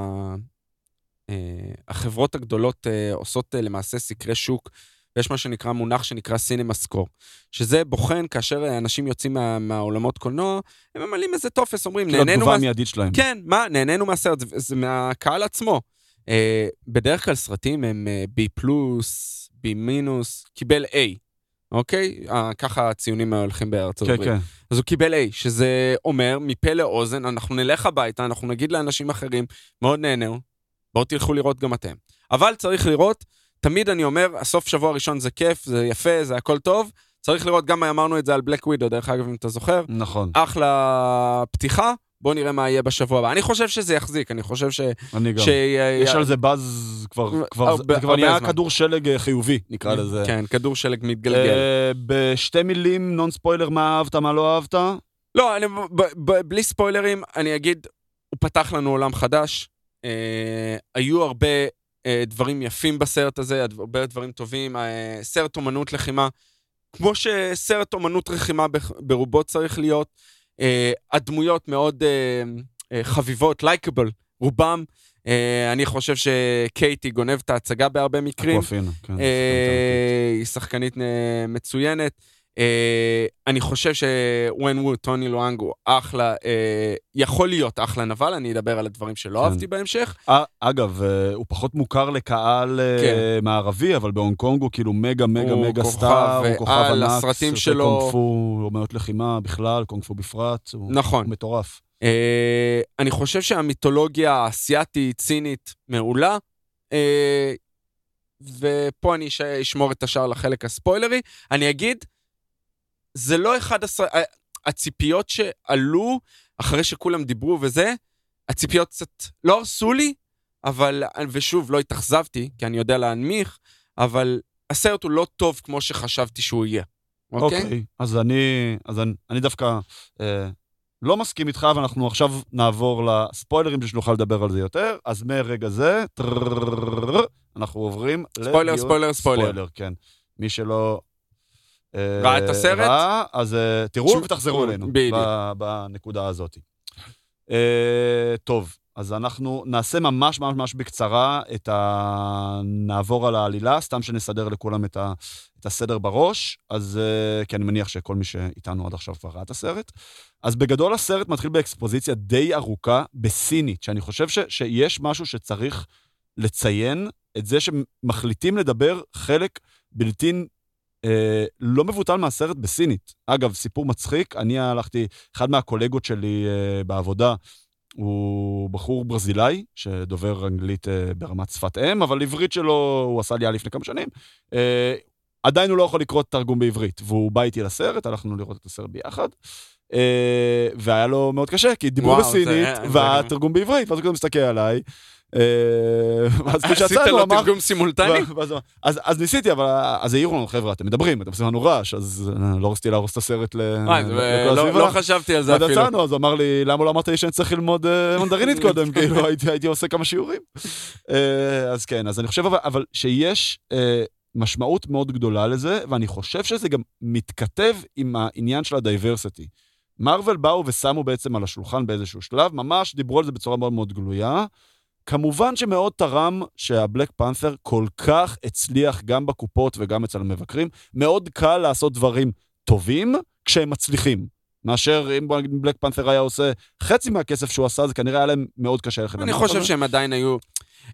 אה, החברות הגדולות אה, עושות אה, למעשה סקרי שוק, ויש מה שנקרא מונח שנקרא סינמה סקור, שזה בוחן כאשר אנשים יוצאים מה, מהעולמות קולנוע, הם ממלאים איזה טופס, אומרים, כאילו נהנינו התגובה מה... המיידית שלהם. כן, מה, נהנינו מהסרט, זה, זה מהקהל עצמו. אה, בדרך כלל סרטים הם אה, B פלוס, B מינוס, קיבל A, אוקיי? אה, ככה הציונים הולכים בארצות כן, הברית. כן. אז הוא קיבל A, שזה אומר, מפה לאוזן, אנחנו נלך הביתה, אנחנו נגיד לאנשים אחרים, מאוד נהנו, בואו תלכו לראות גם אתם. אבל צריך לראות, תמיד אני אומר, הסוף שבוע הראשון זה כיף, זה יפה, זה הכל טוב, צריך לראות, גם אמרנו את זה על בלק ווידו, דרך אגב, אם אתה זוכר, נכון, אחלה פתיחה, בואו נראה מה יהיה בשבוע הבא. אני חושב שזה יחזיק, אני חושב ש... אני גם. ש... יש על זה באז כבר, כבר, הרבה- זה כבר נהיה זמן. כדור שלג אה, חיובי, נקרא לזה. כן, כדור שלג מתגלגל. אה, בשתי מילים, נון ספוילר, מה אהבת, מה לא אהבת? לא, אני, ב, ב, בלי ספוילרים, אני אגיד, הוא פתח לנו עולם חדש. אה, היו הרבה דברים יפים בסרט הזה, הרבה דברים טובים. אה, סרט אומנות לחימה, כמו שסרט אומנות לחימה ברובו צריך להיות. אה, הדמויות מאוד אה, אה, חביבות, לייקable, רובם. אה, אני חושב שקייטי גונב את ההצגה בהרבה מקרים. אקוואפינה, כן. אה, היא שחקנית אה, מצוינת. אה, אני חושב שווין ווד, טוני לואנג הוא אחלה, אה, יכול להיות אחלה נבל, אני אדבר על הדברים שלא כן. אהבתי בהמשך. אה, אגב, הוא פחות מוכר לקהל כן. מערבי, אבל בהונג קונג הוא כאילו מגה מגה מגה סטאר, הוא כוכב ענק, הסרטים סרטי שלו- קונג פו, אומנות לחימה בכלל, קונג פו בפרט, הוא נכון. מטורף. אני חושב שהמיתולוגיה האסייתית, צינית, מעולה. ופה אני אש- אשמור את השאר לחלק הספוילרי. אני אגיד, זה לא אחד הסר... ה- הציפיות שעלו אחרי שכולם דיברו וזה, הציפיות קצת לא הרסו לי, אבל, ושוב, לא התאכזבתי, כי אני יודע להנמיך, אבל הסרט הוא לא טוב כמו שחשבתי שהוא יהיה. אוקיי? אוקיי, אז אני, אז אני, אני דווקא אה, לא מסכים איתך, ואנחנו עכשיו נעבור לספוילרים שנוכל לדבר על זה יותר. אז מרגע זה, טררררררר, אנחנו עוברים ספוילר, לדיון- ספוילר, ספוילר. ספוילר, כן. מי שלא... אה, ראה את הסרט? ראה, אז אה, תראו תשמע- ותחזרו אלינו בדיוק. בנקודה הזאת. אה, טוב, אז אנחנו נעשה ממש ממש ממש בקצרה את ה... נעבור על העלילה, סתם שנסדר לכולם את, ה... את הסדר בראש, אז... אה, כי אני מניח שכל מי שאיתנו עד עכשיו כבר ראה את הסרט. אז בגדול הסרט מתחיל באקספוזיציה די ארוכה בסינית, שאני חושב ש... שיש משהו שצריך לציין, את זה שמחליטים לדבר חלק בלתי אה, לא מבוטל מהסרט בסינית. אגב, סיפור מצחיק, אני הלכתי, אחד מהקולגות שלי אה, בעבודה, הוא בחור ברזילאי, שדובר אנגלית אה, ברמת שפת אם, אבל עברית שלו הוא עשה לי לפני כמה שנים. אה, עדיין הוא לא יכול לקרוא תרגום בעברית, והוא בא איתי לסרט, הלכנו לראות את הסרט ביחד. והיה לו מאוד קשה, כי דיברו בסינית, והתרגום בעברית, ואז הוא כזה מסתכל עליי. אה, ואז עשית כשיצאנו, לו אמר... תרגום סימולטני? הוא- אז, אז ניסיתי, אבל אז העירו לנו, חבר'ה, אתם מדברים, אתם עושים לנו רעש, אז אה, לא רציתי להרוס את הסרט לא-. לא חשבתי על זה אפילו. יצאנו, אז אמר לי, למה לא אמרת לי שאני צריך ללמוד אה, מנדרינית קודם? כאילו, הייתי, עושה כמה שיעורים. אה, אז כן, אז אני חושב אבל, שיש אה, משמעות מאוד גדולה לזה, ואני חושב שזה גם מתכתב עם העניין של ה diversity. מארוול באו ושמו בעצם על השולחן באיזשהו שלב, ממש דיברו על זה בצורה מאוד מאוד גלויה. כמובן שמאוד תרם שהבלק פנת'ר כל כך הצליח גם בקופות וגם אצל המבקרים. מאוד קל לעשות דברים טובים כשהם מצליחים. מאשר אם בלק פנת'ר היה עושה חצי מהכסף שהוא עשה, זה כנראה היה להם מאוד קשה ללכת. אני. חושב שהם עדיין היו...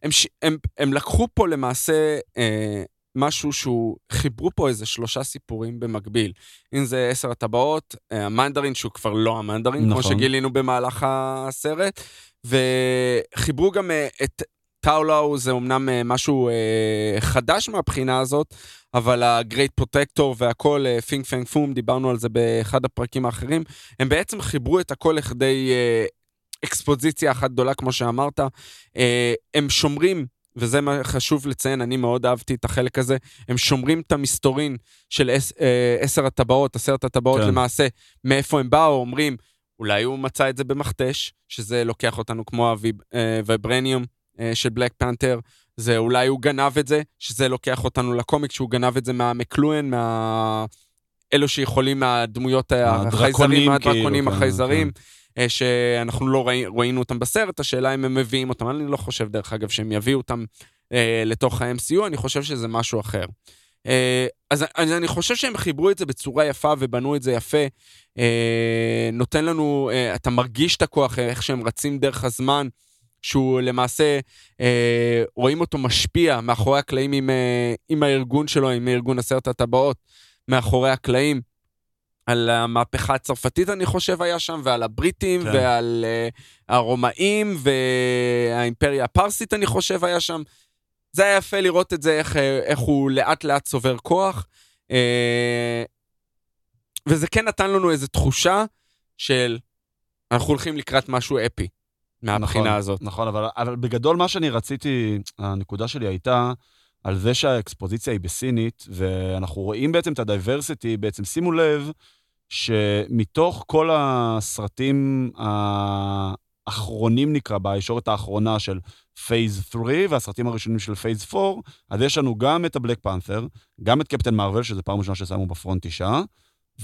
הם. הם, הם לקחו פה למעשה אה, משהו שהוא... חיברו פה איזה שלושה סיפורים במקביל. אם זה עשר הטבעות, אה, המנדרין, שהוא כבר לא המנדרין, נכון. כמו. שגילינו במהלך הסרט, וחיברו גם אה, את... טאולאו זה אמנם אה, משהו חדש מהבחינה הזאת, אבל ה-Great Protector והכל, פינג פנג פום, דיברנו על זה באחד הפרקים האחרים, הם בעצם חיברו את הכל לכדי אקספוזיציה אחת גדולה, כמו שאמרת. הם שומרים, וזה מה חשוב לציין, אני מאוד אהבתי את החלק הזה, הם שומרים את המסתורין של עש, אה, עשר הטבעות, עשרת הטבעות כן. למעשה, מאיפה הם באו, אומרים, אולי הוא מצא את זה במכתש, שזה לוקח אותנו כמו הוויברניום אה, של בלק פנתר, זה אולי הוא גנב את זה, שזה לוקח אותנו לקומיק, שהוא גנב את זה מהמקלואן, מה... אלו שיכולים מהדמויות הדרקונים, החייזרים, מהדרקונים כאילו, כן, החייזרים. אה, שאנחנו לא ראי, ראינו אותם בסרט, השאלה אם הם מביאים אותם, אני לא חושב דרך אגב שהם יביאו אותם אה, לתוך ה-MCU, אני חושב שזה משהו אחר. אה, אז, אז אני חושב שהם חיברו את זה בצורה יפה ובנו את זה יפה. אה, נותן לנו, אה, אתה מרגיש את הכוח, איך שהם רצים דרך הזמן, שהוא למעשה, אה, רואים אותו משפיע מאחורי הקלעים עם, אה, עם הארגון שלו, עם ארגון עשרת הטבעות, מאחורי הקלעים. על המהפכה הצרפתית, אני חושב, היה שם, ועל הבריטים, כן. ועל uh, הרומאים, והאימפריה הפרסית, אני חושב, היה שם. זה היה יפה לראות את זה, איך, אה, איך הוא לאט לאט צובר כוח. Uh, וזה כן נתן לנו איזו תחושה של אנחנו הולכים לקראת משהו אפי, מהבחינה נכון, הזאת. נכון, אבל, אבל בגדול מה שאני רציתי, הנקודה שלי הייתה על זה שהאקספוזיציה היא בסינית, ואנחנו רואים בעצם את הדייברסיטי, בעצם שימו לב שמתוך כל הסרטים האחרונים נקרא, בישורת האחרונה של phase 3 והסרטים הראשונים של phase 4, אז יש לנו גם את ה Black Panther, גם את Captain Marvel, שזו פעם ראשונה ששמו ב front אישה,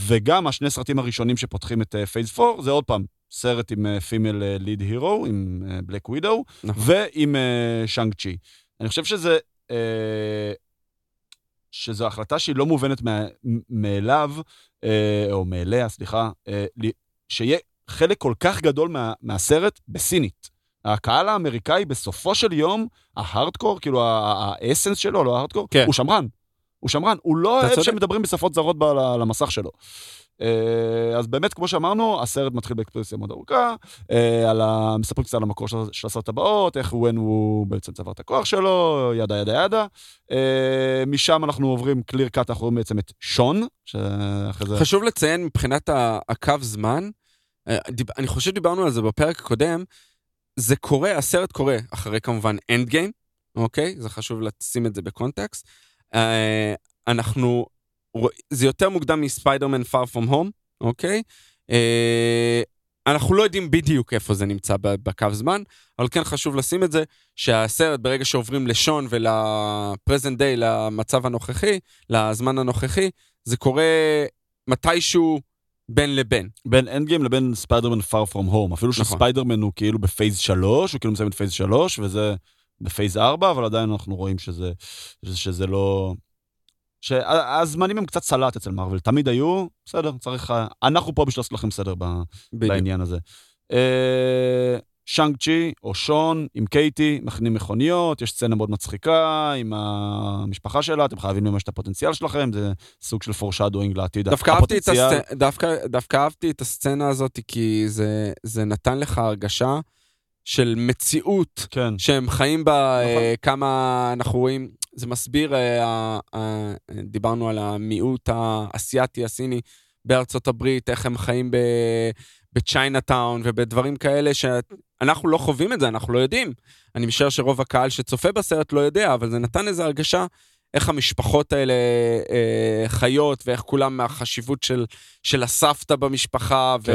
וגם השני סרטים הראשונים שפותחים את phase 4, זה עוד פעם סרט עם female lead hero, עם Black Widow, נכון. ועם שאנג צ'י. אני חושב שזה... שזו החלטה שהיא לא מובנת מאליו, אה, או מאליה, סליחה, אה, שיהיה חלק כל כך גדול מה, מהסרט בסינית. הקהל האמריקאי בסופו של יום, ההארדקור, כאילו האסנס שלו, לא ההארדקור, כן. הוא שמרן. הוא שמרן, הוא לא אוהב. שמדברים בשפות זרות על המסך שלו. אה, אז באמת, כמו שאמרנו, הסרט מתחיל באקספרסיה מאוד ארוכה, אה, על ה... מספרים קצת על המקור של של הסרט הבאות, איך ון הוא בעצם צבר את הכוח שלו, ידה ידה ידה. אה, משם אנחנו עוברים clear cut, אנחנו רואים בעצם את שון, שאחרי זה... חשוב לציין מבחינת הקו זמן, אני חושב שדיברנו על זה בפרק הקודם, זה קורה, הסרט קורה אחרי כמובן Endgame, אוקיי? זה חשוב לשים את זה בקונטקסט. אנחנו, זה יותר מוקדם מספיידרמן far from home, אוקיי? אה, אנחנו לא יודעים בדיוק איפה זה נמצא בקו זמן, אבל כן חשוב לשים את זה, שהסרט ברגע שעוברים לשון ול present day, למצב הנוכחי, לזמן הנוכחי, זה קורה מתישהו בין לבין. בין Endgame לבין ספיידרמן far from home. אפילו נכון. שספיידרמן הוא כאילו ב phase 3, הוא כאילו מסיים את phase 3, וזה ב phase 4, אבל עדיין אנחנו רואים שזה, שזה לא... שהזמנים הם קצת סלט אצל מארוול, תמיד היו, בסדר, צריך... אנחנו פה בשביל לעשות לכם סדר ב. בעניין הזה. אה, שאנג צ'י או שון עם קייטי מכינים מכוניות, יש סצנה מאוד מצחיקה עם המשפחה שלה, אתם חייבים לממש את הפוטנציאל שלכם, זה סוג של פורשדווינג לעתיד. דווקא אהבתי, את הסצ... דווקא, דווקא אהבתי את הסצנה הזאת, כי זה, זה נתן לך הרגשה של מציאות כן, שהם חיים בה, נכון. אה, כמה אנחנו רואים, זה מסביר, אה, אה, דיברנו על המיעוט האסייתי, הסיני, בארצות הברית, איך הם חיים. בצ'יינאטאון ובדברים כאלה שאנחנו לא חווים את זה, אנחנו לא יודעים. אני משער שרוב הקהל שצופה בסרט לא יודע, אבל זה נתן איזו הרגשה איך המשפחות האלה אה, חיות ואיך כולם מהחשיבות של, של הסבתא במשפחה כן.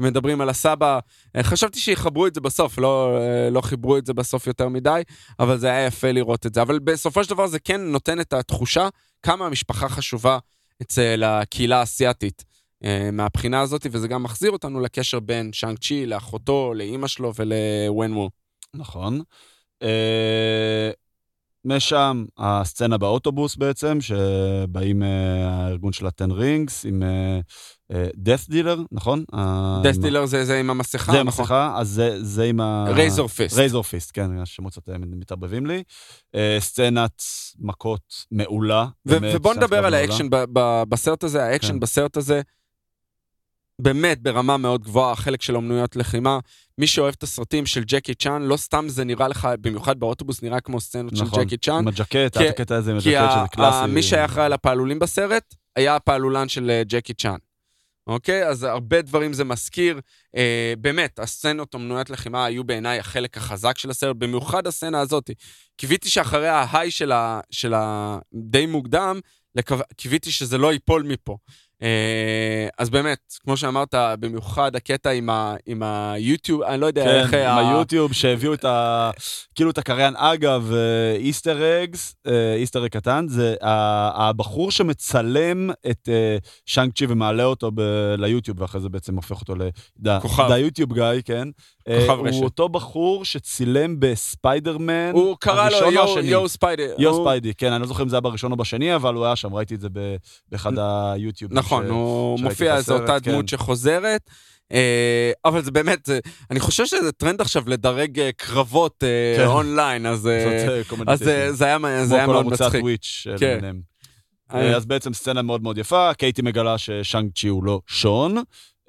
ומדברים על הסבא. אה, חשבתי שיחברו את זה בסוף, לא, אה, לא חיברו את זה בסוף יותר מדי, אבל זה היה יפה לראות את זה. אבל בסופו של דבר זה כן נותן את התחושה כמה המשפחה חשובה אצל הקהילה האסייתית. אה, מהבחינה הזאת, וזה גם מחזיר אותנו לקשר בין שאנג צ'י לאחותו, לאימא שלו ולוון וו. נכון. אה, משם הסצנה באוטובוס בעצם, שבאים אה, הארגון של ה-10 רינגס עם אה, death dealer, נכון? אה, עם- דילר זה זה עם המסכה, זה נכון? המסכה, אז זה, זה עם ה... רייזור פיסט. רייזור פיסט, כן, השמות קצת אה, מתערבבים לי. אה, סצנת מכות מעולה. ובוא נדבר על. האקשן ב- ב- בסרט הזה, האקשן כן. בסרט הזה, באמת ברמה מאוד גבוהה, החלק של אומנויות לחימה. מי שאוהב את הסרטים של ג'קי צ'אן, לא סתם זה נראה לך, במיוחד באוטובוס, נראה כמו סצנות של נכון, ג'קי צ'אן. עם הג'קט, כי- הקטע הזה עם כי הג'קט שזה קלאסי. ה- מי שהיה אחראי על הפעלולים בסרט, היה הפעלולן של אה, ג'קי צ'אן. אוקיי? אז הרבה דברים זה מזכיר. אה, באמת, הסצנות אומנויות לחימה היו בעיניי החלק החזק של הסרט, במיוחד הסצנה הזאת. קיוויתי שאחרי ההיי של ה... של ה... די מוקדם, לקו... קיוויתי שזה לא ייפול מפה. אה, אז באמת, כמו שאמרת, במיוחד הקטע עם, ה... עם היוטיוב, אני לא יודע איך... כן, עם ה- היוטיוב שהביאו את ה... כאילו את הקריין. אגב, איסטר אגס, איסטר אג קטן, זה הבחור שמצלם את אה, שאנג צ'י ומעלה אותו ב- ליוטיוב, ואחרי זה בעצם הופך אותו ל... כוכב. ליוטיוב גיא, כן. אה, כוכב רשת. הוא אותו בחור שצילם בספיידרמן, הוא קרא לו Yo? Yo Spider. Yo הוא- Spidey, כן, אני לא זוכר אם זה היה בראשון או בשני, אבל הוא היה שם, ראיתי את זה באחד היוטיוב. נכון, הוא שראיתי מופיע, בסרט, זו אותה כן. דמות שחוזרת. אה, אבל זה באמת, זה- אני חושב שזה טרנד עכשיו לדרג אה, קרבות אה, כן. אונליין, אז אה, אה, זה היה מאוד מצחיק. כמו כל ערוצי הטוויץ' כן. אה, אה, אז בעצם סצנה מאוד מאוד יפה, קייטי מגלה ששאנג צ'י הוא לא שון.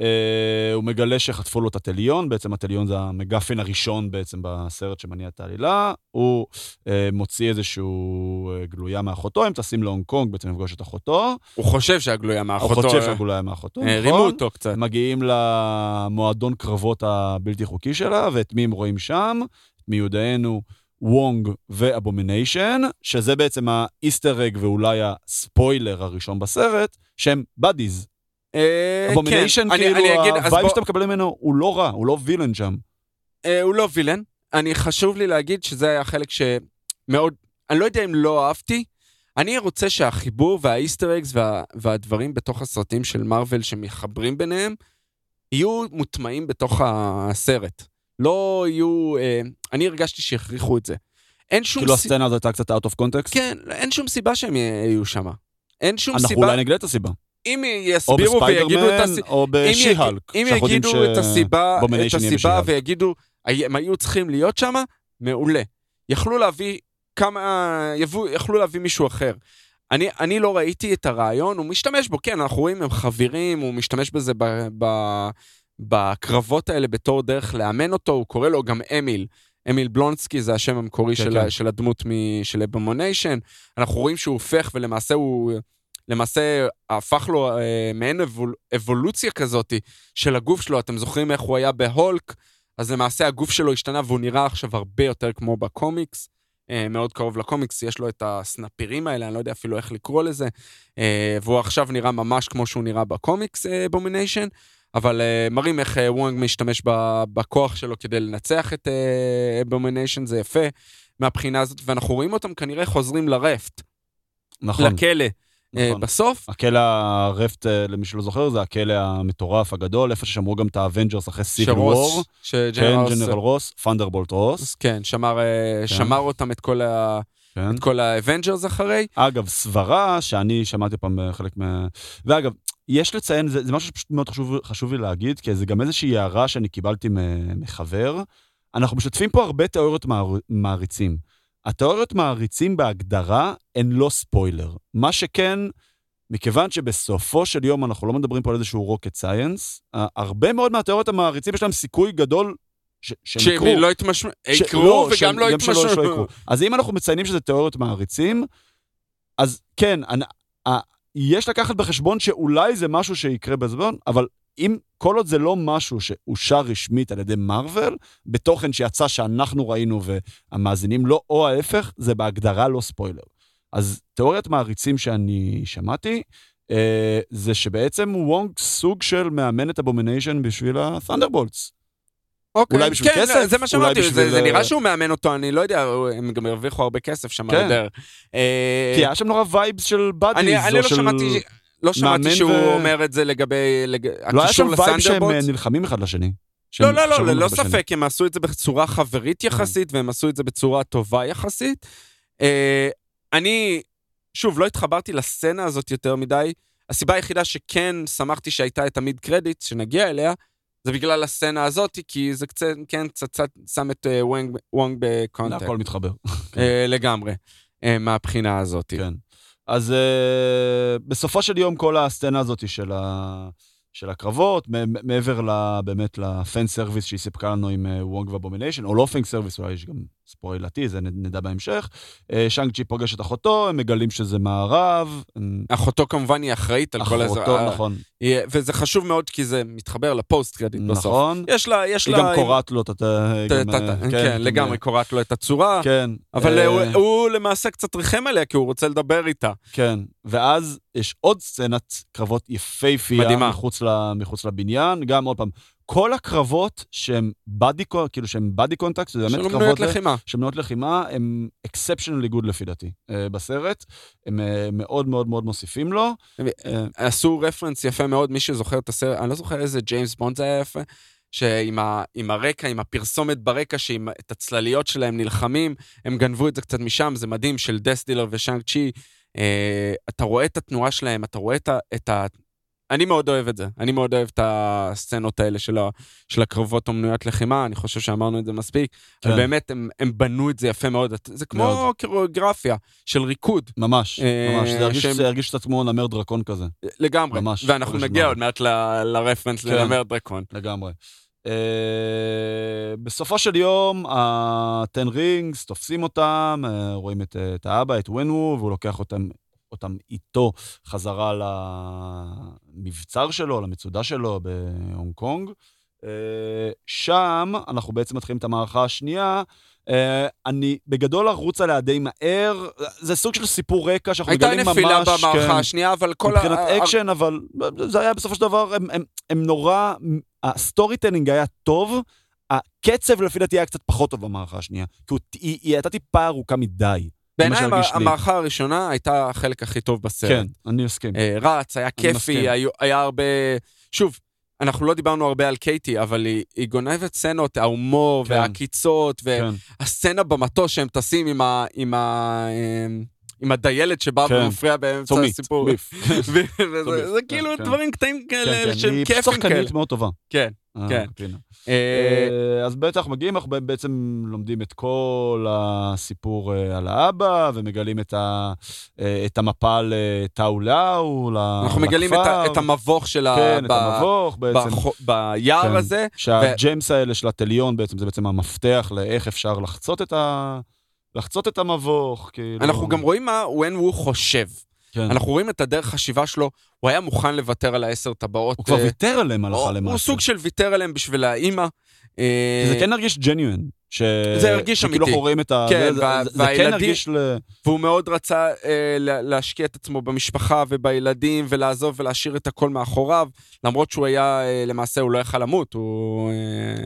אה, הוא מגלה שחטפו לו את הטליון, בעצם הטליון זה המגאפין הראשון בעצם בסרט שמניע את העלילה. הוא אה, מוציא איזשהו אה, גלויה מאחותו, הם טסים להונג קונג בעצם לפגוש את אחותו. הוא חושב שהגלויה הוא מאחותו. חושב אה, שהגלויה מאחותו, נכון? רימו אותו קצת. מגיעים למועדון קרבות הבלתי חוקי שלה, ואת מי הם רואים שם? את מיודענו וונג ו Abomination, שזה בעצם ה Easter egg ואולי הספוילר הראשון בסרט, שהם buddies. אה, Abomination, כן, אני- כאילו, ה vibe שאתה מקבל ממנו הוא לא רע, הוא לא villain שם. אה, הוא לא villain. אני חשוב לי להגיד שזה היה חלק שמאוד, אני לא יודע אם לא אהבתי. אני רוצה שהחיבור וה Easter eggs וה, והדברים בתוך הסרטים של מארוול שמחברים ביניהם, יהיו מוטמעים בתוך הסרט. לא יהיו... אה, אני הרגשתי שהכריחו את זה. אין שום כאילו סיבה... הסצנה הזאת הייתה קצת out of context? כן, אין שום סיבה שהם יהיו שם. אין שום אנחנו סיבה... אולי נגלה את הסיבה. אם יסבירו ויגידו את הסיבה... בספיידרמן, או בשיהלק. אם שאנחנו יודעים יגידו את הסיבה, את הסיבה. ויגידו, הם היו צריכים להיות שם, מעולה. יכלו להביא כמה, יבוא, יכלו להביא מישהו אחר. אני, אני לא ראיתי את הרעיון, הוא משתמש בו, כן, אנחנו רואים, הם חברים, הוא משתמש בזה ב, ב, בקרבות האלה בתור דרך לאמן אותו, הוא קורא לו גם אמיל. אמיל בלונסקי זה השם המקורי כן, של, כן. ה- של הדמות מ- של אבומיניישן. אנחנו רואים שהוא הופך ולמעשה הוא... למעשה הפך לו אה, מעין אבול, אבולוציה כזאת של הגוף שלו. אתם זוכרים איך הוא היה בהולק? אז למעשה הגוף שלו השתנה והוא נראה עכשיו הרבה יותר כמו בקומיקס. אה, מאוד קרוב לקומיקס, יש לו את הסנפירים האלה, אני לא יודע אפילו איך לקרוא לזה. אה, והוא עכשיו נראה ממש כמו שהוא נראה בקומיקס, אבומיניישן. אבל אה, מראים איך אה, וונג משתמש ב- בכוח שלו כדי לנצח את אבומיניישן, זה יפה מהבחינה הזאת, ואנחנו רואים אותם כנראה חוזרים לראפט, נכון, לכלא. אה, נכון. בסוף, הכלא הראפט, אה, למי שלא זוכר, זה הכלא המטורף הגדול, איפה ששמרו גם את האבנג'רס אחרי סיביל וור. כן, שג'נרל ג'נרל רוס, ת'נדרבולט רוס. כן, שמר, אה, שמר אותם את כל ה- כן. את כל האבנג'רס אחרי. אגב, סברה שאני שמעתי פעם חלק מה... ואגב, יש לציין, זה, זה משהו שפשוט מאוד חשוב, חשוב לי להגיד, כי זה גם איזושהי הערה שאני קיבלתי מחבר. אנחנו משתפים פה הרבה תיאוריות מער, מעריצים. התיאוריות מעריצים בהגדרה הן לא ספוילר. מה שכן, מכיוון שבסופו של יום אנחנו לא מדברים פה על איזשהו רוקט סייאנס, הרבה מאוד מהתיאוריות המעריצים יש להם סיכוי גדול ש- שהם שהם יקרו. לא יתמשו, ש- יקרו שהם- וגם לא. יקרו. אז אם אנחנו מציינים שזה תיאוריות מעריצים, אז כן, אני, ה, יש לקחת בחשבון שאולי זה משהו שיקרה בזמן, אבל אם כל עוד זה לא משהו שאושר רשמית על ידי מארוול, בתוכן שיצא שאנחנו ראינו והמאזינים לא, או ההפך, זה בהגדרה לא ספוילר. אז תיאוריית מעריצים שאני שמעתי, אה, זה שבעצם וונג סוג של מאמן את אבומיניישן בשביל ה-Thunderbolts. אוקיי, אולי בשביל כן, כסף, זה מה שאמרתי, זה- בשביל, זה אה, נראה שהוא מאמן אותו, אני לא יודע, הם גם הרוויחו הרבה כסף שם כן. אה, כי היה שם נורא vibes של buddies, אני אני לא של... שמעתי... לא שמעתי שהוא ו- אומר את זה לגבי לג- לא היה שם vibe שהם אה. נלחמים אחד לשני. לא, לא, לא, ללא. ספק, הם עשו את זה בצורה חברית יחסית, והם עשו את זה בצורה טובה יחסית. אה, אני, שוב, לא התחברתי לסצנה הזאת יותר מדי. הסיבה היחידה שכן שמחתי שהייתה את ה mid credit, שנגיע אליה, זה בגלל הסצנה הזאת, כי זה קצת, כן, קצת שם את אה, וונג- בקונטקסט. הכל מתחבר. לגמרי, מהבחינה הזאת. כן. אז uh, בסופו של יום כל הסצנה הזאת של, ה, של הקרבות, מעבר ל, באמת ל fan service שהיא סיפקה לנו עם וונג ואבומיניישן, או לא fan service, אולי יש גם ספוילתי, זה נדע בהמשך. Uh, שאנג צ'י פוגש את אחותו, הם מגלים שזה מערב. אחותו כמובן היא אחראית על כל אה, אחותו, נכון. היא- וזה חשוב מאוד כי זה מתחבר ל post credit בסוף. נכון. יש לה, יש היא לה... גם קוראת לו את ה... ת- גם, ת- אה, ת- כן, לגמרי, קוראת לו את הצורה, כן. אבל אה, הוא- הוא למעשה קצת ריחם עליה כי הוא רוצה לדבר איתה. כן, ואז יש עוד סצנת קרבות יפייפייה מדהימה. מחוץ, ל, מחוץ לבניין, גם עוד פעם, כל הקרבות שהם body, כאילו שהם body contact, זה באמת קרבות מנויות ל- לחימה. שהם מנועות לחימה, הם exceptionally good לפי דעתי אה, בסרט, הם אה, מאוד מאוד מאוד מוסיפים לו. אה, עשו reference יפה מאוד, מי שזוכר את הסרט, אני לא זוכר איזה ג'יימס בונד זה היה יפה, שעם ה, עם הרקע, עם הפרסומת ברקע, שעם את הצלליות שלהם נלחמים, הם גנבו את זה קצת משם, זה מדהים, של דסטילר ושאנג צ'י. אה, אתה רואה את התנועה שלהם, אתה רואה את ה... את ה אני מאוד אוהב את זה, אני מאוד אוהב את הסצנות האלה של, ה, של הקרבות אומנויות לחימה, אני חושב שאמרנו את זה מספיק, כן. באמת הם, הם בנו את זה יפה מאוד, זה כמו מאוד. קוריאוגרפיה של ריקוד, ממש, אה, ממש, זה הרגיש- שהם- זה הרגיש קצת כמו נמר דרקון כזה, לגמרי, ממש, ואנחנו נגיע. עוד מעט ל- לרפרנס כן. לנמר דרקון. לגמרי. Uh, בסופו של יום, ה-10 רינגס תופסים אותם, uh, רואים את, uh, את האבא, את וונו, והוא לוקח אותם, אותם איתו חזרה למבצר שלו, למצודה שלו בהונג קונג. Uh, שם אנחנו בעצם מתחילים את המערכה השנייה. Uh, אני בגדול ארוץ עליה די מהר, זה סוג של סיפור רקע שאנחנו הייתה מגלים ממש... נפילה במערכה כן. השנייה, אבל כל מבחינת ה... אקשן, אבל זה היה בסופו של דבר, הם, הם, הם נורא, ה storytelling היה טוב, הקצב לפי דעתי היה קצת פחות טוב במערכה השנייה, כי הוא, היא, היא הייתה טיפה ארוכה מדי. בעיניי. המערכה הראשונה הייתה החלק הכי טוב בסרט. כן, אני מסכים. אה, רץ, היה. כיפי, היו- היה הרבה... שוב, אנחנו לא דיברנו הרבה על קייטי, אבל היא, היא גונבת סצנות, ההומור כן. והעקיצות, כן. והסצנה במטוס שהם טסים עם, ה, עם, ה, אמ, עם הדיילת שבאה כן. ומפריע באמצע צומית, הסיפור. ביף. וזה זה כן, כאילו כן. דברים קטנים כאלה כן, כן, שהם היא כיפים כאלה. שחקנית מאוד טובה. כן. אה, כן. אה, אה, אז בטח מגיעים, אנחנו בעצם לומדים את כל הסיפור על האבא, ומגלים את ה- את המפה לאו, ל- אנחנו מגלים את ה- לכפר. את המבוך של ה... כן, את המבוך בעצם. ביער כן. הזה. שהג'יימס האלה של הטליון בעצם, זה בעצם המפתח לאיך אפשר לחצות את ה... לחצות את המבוך, כאילו. אנחנו גם רואים מה ון וו חושב. כן. אנחנו רואים את הדרך חשיבה שלו, הוא היה מוכן לוותר על העשר טבעות. הוא כבר אה, ויתר עליהם הלכה למעשה. הוא סוג של ויתר עליהם בשביל האימא. אה, זה כן הרגיש ג'ניואן. ש... זה הרגיש אמיתי. אנחנו רואים את ה... כן, זה, וה- זה, זה כן והילדים- הרגיש ל... והוא מאוד רצה אה, לה- להשקיע את עצמו במשפחה ובילדים ולעזוב ולהשאיר את הכל מאחוריו, למרות שהוא היה, אה, למעשה הוא לא יכל למות, הוא... אה,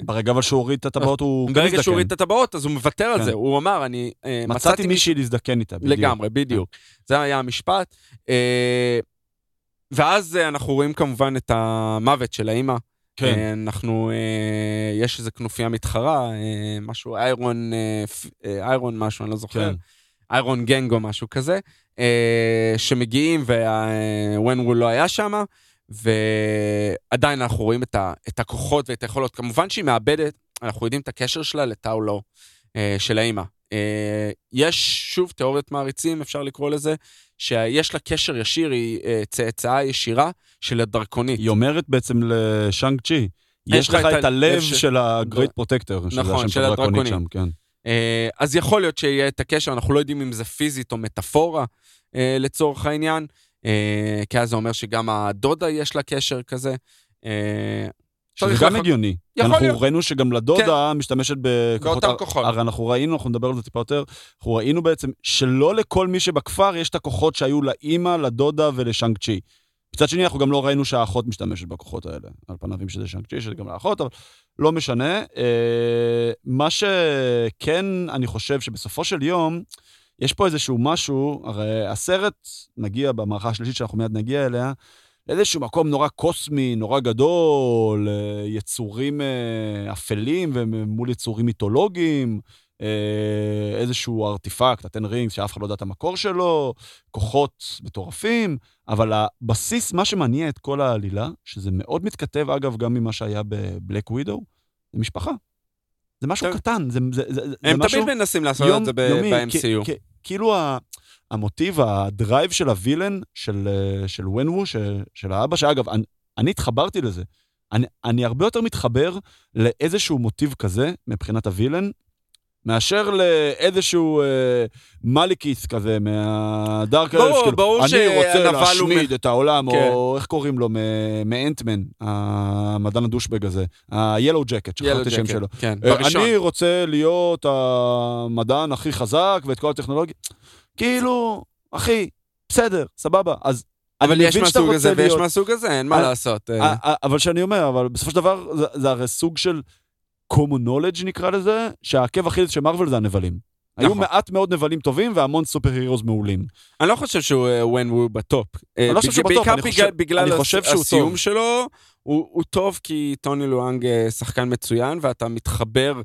ברגע אבל שהוא הוריד את הטבעות הוא... כן ברגע. שהוא הוריד את הטבעות אז הוא מוותר על כן. זה, הוא אמר, אני אה, מצאתי מישהי להזדקן איתה, בדיוק. לגמרי, בדיוק. זה היה המשפט. אה, ואז אה, אנחנו רואים כמובן את המוות של האימא. כן. אה, אנחנו, אה, יש איזה כנופיה מתחרה, אה, משהו, איירון, איירון משהו, אני לא זוכר. כן. איירון גנג או משהו כזה, שמגיעים וון וול לא היה שם, ועדיין אנחנו רואים את, ה, את הכוחות ואת היכולות. כמובן שהיא מאבדת, אנחנו יודעים את הקשר שלה לטאו לא, של האימא. יש, שוב, תיאוריות מעריצים, אפשר לקרוא לזה, שיש לה קשר ישיר, היא אה, צאצאה ישירה של הדרקונית. היא אומרת בעצם לשאנג צ'י, יש לך את הלב לב ש- של Protector, שזה נכון, של הדרקונית. שם, כן. אה, אז יכול להיות שיהיה את הקשר, אנחנו לא יודעים אם זה פיזית או מטאפורה אה, לצורך העניין, כי אז זה אומר שגם הדודה יש לה קשר כזה. שזה גם הגיוני. יכול אנחנו להיות. כן. ראינו שגם לדודה משתמשת בכוחות... באותם כוחות. הרי אנחנו ראינו, אנחנו נדבר על זה טיפה יותר, אנחנו ראינו בעצם שלא לכל מי שבכפר יש את הכוחות שהיו לאימא, לדודה ולשאנג צ'י. מצד שני, אנחנו גם לא ראינו שהאחות משתמשת בכוחות האלה. על פניו אם שזה שאנג צ'י, שזה גם לאחות, אבל לא משנה. אה, מה שכן, אני חושב שבסופו של יום, יש פה איזשהו משהו, הרי הסרט מגיע במערכה השלישית שאנחנו מיד נגיע אליה, לאיזשהו מקום נורא קוסמי, נורא גדול, אה, יצורים אה, אפלים ומול יצורים מיתולוגיים, אה, איזשהו ארטיפקט, הטן רינגס, שאף אחד לא יודע את המקור שלו, כוחות מטורפים, אבל הבסיס, מה שמניע את כל העלילה, שזה מאוד מתכתב, אגב, גם ממה שהיה בבלק ווידו, זה משפחה. זה משהו. קטן, זה, זה, זה, זה הם משהו... תמיד מנסים לעשות יום- את זה ב- יומי, ב-MCU. כ- כ- כאילו ה- המוטיב, ה drive של ה villain, של, אה, של וונוו, של, של האבא, שאגב, אני, אני התחברתי לזה. אני, אני הרבה יותר מתחבר לאיזשהו מוטיב כזה, מבחינת ה villain, מאשר לאיזשהו אה, מלקית' כזה מה dark elf, כאילו, ברור אני רוצה להשמיד מ- את העולם, כן. או איך קוראים לו, מאנטמן, המדען הדושבג הזה, ה-Yellow Jacket, שכחתי Jacket, שלו. כן, אה, בראשון. אני רוצה להיות המדען הכי חזק ואת כל הטכנולוגיה. כאילו, אחי, בסדר, סבבה. אז אבל יש מהסוג הזה ויש. מהסוג הזה, אין מה אה, לעשות. אה. אה, אבל שאני אומר, אבל בסופו של דבר, זה- הרי סוג של common knowledge נקרא לזה, שהעקב אכילס של מארוול זה הנבלים. היו נכון. מעט מאוד נבלים טובים והמון סופר הירוס מעולים. אני לא חושב שהוא וונוו ב top. אני לא חושב שהוא ב top, בעיקר אני חושב- בגלל- בגלל אני הס- חושב שהוא הסיום טוב. שלו, הוא טוב כי טוני לואנג שחקן מצוין, ואתה מתחבר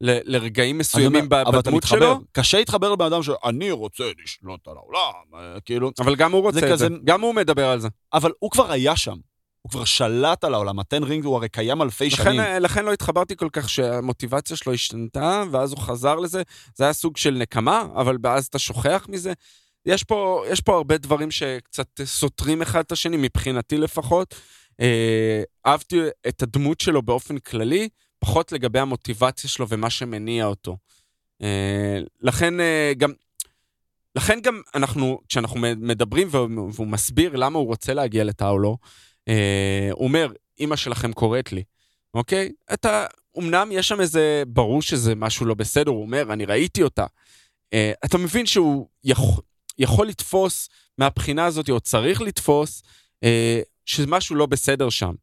ל- לרגעים אומר, מסוימים בדמות מתחבר, שלו, קשה להתחבר לבן אדם שאני רוצה לשלוט על העולם, אה, כאילו, אבל גם הוא רוצה זה את זה. כזה- גם הוא מדבר על זה. אבל הוא כבר היה שם. הוא כבר שלט על העולם, ה Ten Ring הוא הרי קיים אלפי לכן, שנים. אה, לכן לא התחברתי כל כך שהמוטיבציה שלו השתנתה, ואז הוא חזר לזה. זה היה סוג של נקמה, אבל אז אתה שוכח מזה. יש פה, יש פה הרבה דברים שקצת סותרים אחד את השני, מבחינתי לפחות. אה, אהבתי את הדמות שלו באופן כללי, פחות לגבי המוטיבציה שלו ומה שמניע אותו. אה, לכן אה, גם... לכן גם אנחנו, כשאנחנו מדברים והוא, מסביר למה הוא רוצה להגיע לטאולו, אה, הוא אומר, אימא שלכם קוראת לי, אוקיי? אתה, אמנם יש שם איזה, ברור שזה משהו לא בסדר, הוא אומר, אני ראיתי אותה. אתה מבין שהוא יכול, יכול לתפוס מהבחינה הזאת, או צריך לתפוס, שמשהו לא בסדר שם.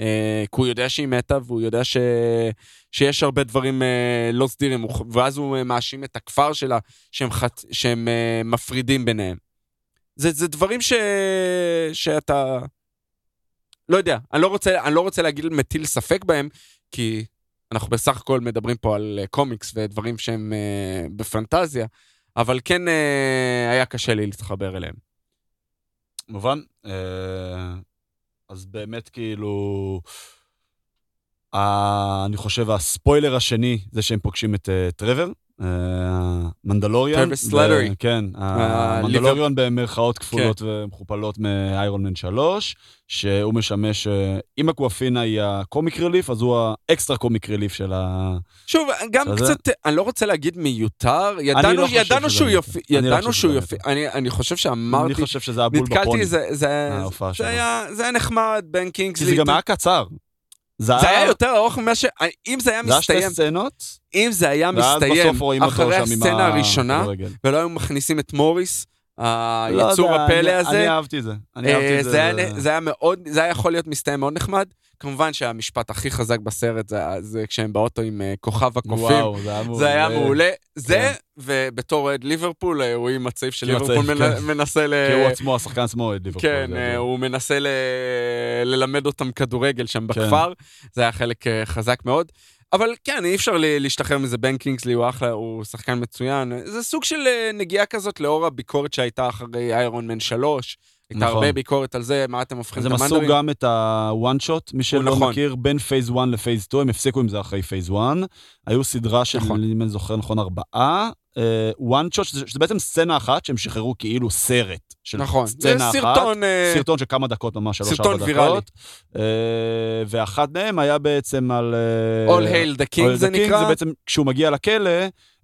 אה, כי הוא יודע שהיא מתה, והוא יודע ש... שיש הרבה דברים אה, לא סדירים, ואז הוא אה, מאשים את הכפר שלה שהם, חת... שהם מפרידים ביניהם. זה, זה דברים ש... שאתה... לא יודע, אני לא רוצה, אני לא רוצה להגיד מטיל ספק בהם, כי אנחנו בסך הכל מדברים פה על קומיקס ודברים שהם בפנטזיה, אבל כן היה קשה לי להתחבר אליהם. מובן. אז באמת כאילו... אה, אני חושב הספוילר השני זה שהם פוגשים את טרוור. אה, מנדלוריאן. טרוור סלטרי. ו- כן, אה, המנדלוריאן במרכאות כפולות ומכופלות מאיירון מן 3, שהוא משמש, אה, אם אקוואפינה היא הקומיק רליף, אז הוא ה extra comic relief של ה... שוב, גם קצת, אני לא רוצה להגיד מיותר, ידענו, לא ידענו שהוא. יופיע, אני לא ידענו חושב שהוא שזה יופיע, אני, אני חושב אני שאמרתי, חושב שזה הבול בפוני. נתקלתי, זה. היה, היה נחמד, בן כי קינגסלי. זה גם היה קצר. זה היה יותר ארוך ממה ש... אם זה היה זה היה שתי מסתיים, סצנות, אם זה היה מסתיים אחרי הסצנה הראשונה, הכדורגל. ולא היו מכניסים את מוריס, לא היצור יודע, הפלא אני- הזה, אני אהבתי את זה. אני אה, זה זה. זה היה מאוד, זה היה יכול להיות מסתיים מאוד נחמד. כמובן שהמשפט הכי חזק בסרט זה- זה כשהם באוטו עם אה, כוכב הקופים. וואו, זה היה מעולה. זה היה מעולה. זה, כן. ובתור אוהד ליברפול, אה, רואים מצב של כי ליברפול כן. מנסה ל... כי הוא עצמו, השחקן עצמו, אוהד ליברפול. כן, זה אה, הוא מנסה ל... ללמד אותם כדורגל שם כן. בכפר. זה היה חלק חזק מאוד. אבל כן, אי אפשר להשתחרר מזה, בן קינגסלי הוא אחלה, הוא שחקן מצוין. זה סוג של נגיעה כזאת לאור הביקורת שהייתה אחרי Iron Man 3. הייתה נכון. הרבה ביקורת על זה, מה אתם הופכים אז את הם עשו המנדרים. גם את ה-one shot, מי שלא נכון. מכיר, בין phase 1 ל phase 2, הם הפסיקו עם זה אחרי phase 1. היו סדרה של, נכון. אם אני זוכר נכון, ארבעה. אה, one shot, שזה שזה בעצם סצנה אחת שהם שחררו כאילו סרט. של נכון, זה סצנה אחת. סרטון... אה, סרטון של כמה דקות, ממש שלוש סרטון ארבע ויראלי. דקות. אה, ואחד מהם היה בעצם על... אה, All Hail the King All זה the King, נקרא. זה בעצם כשהוא מגיע לכלא,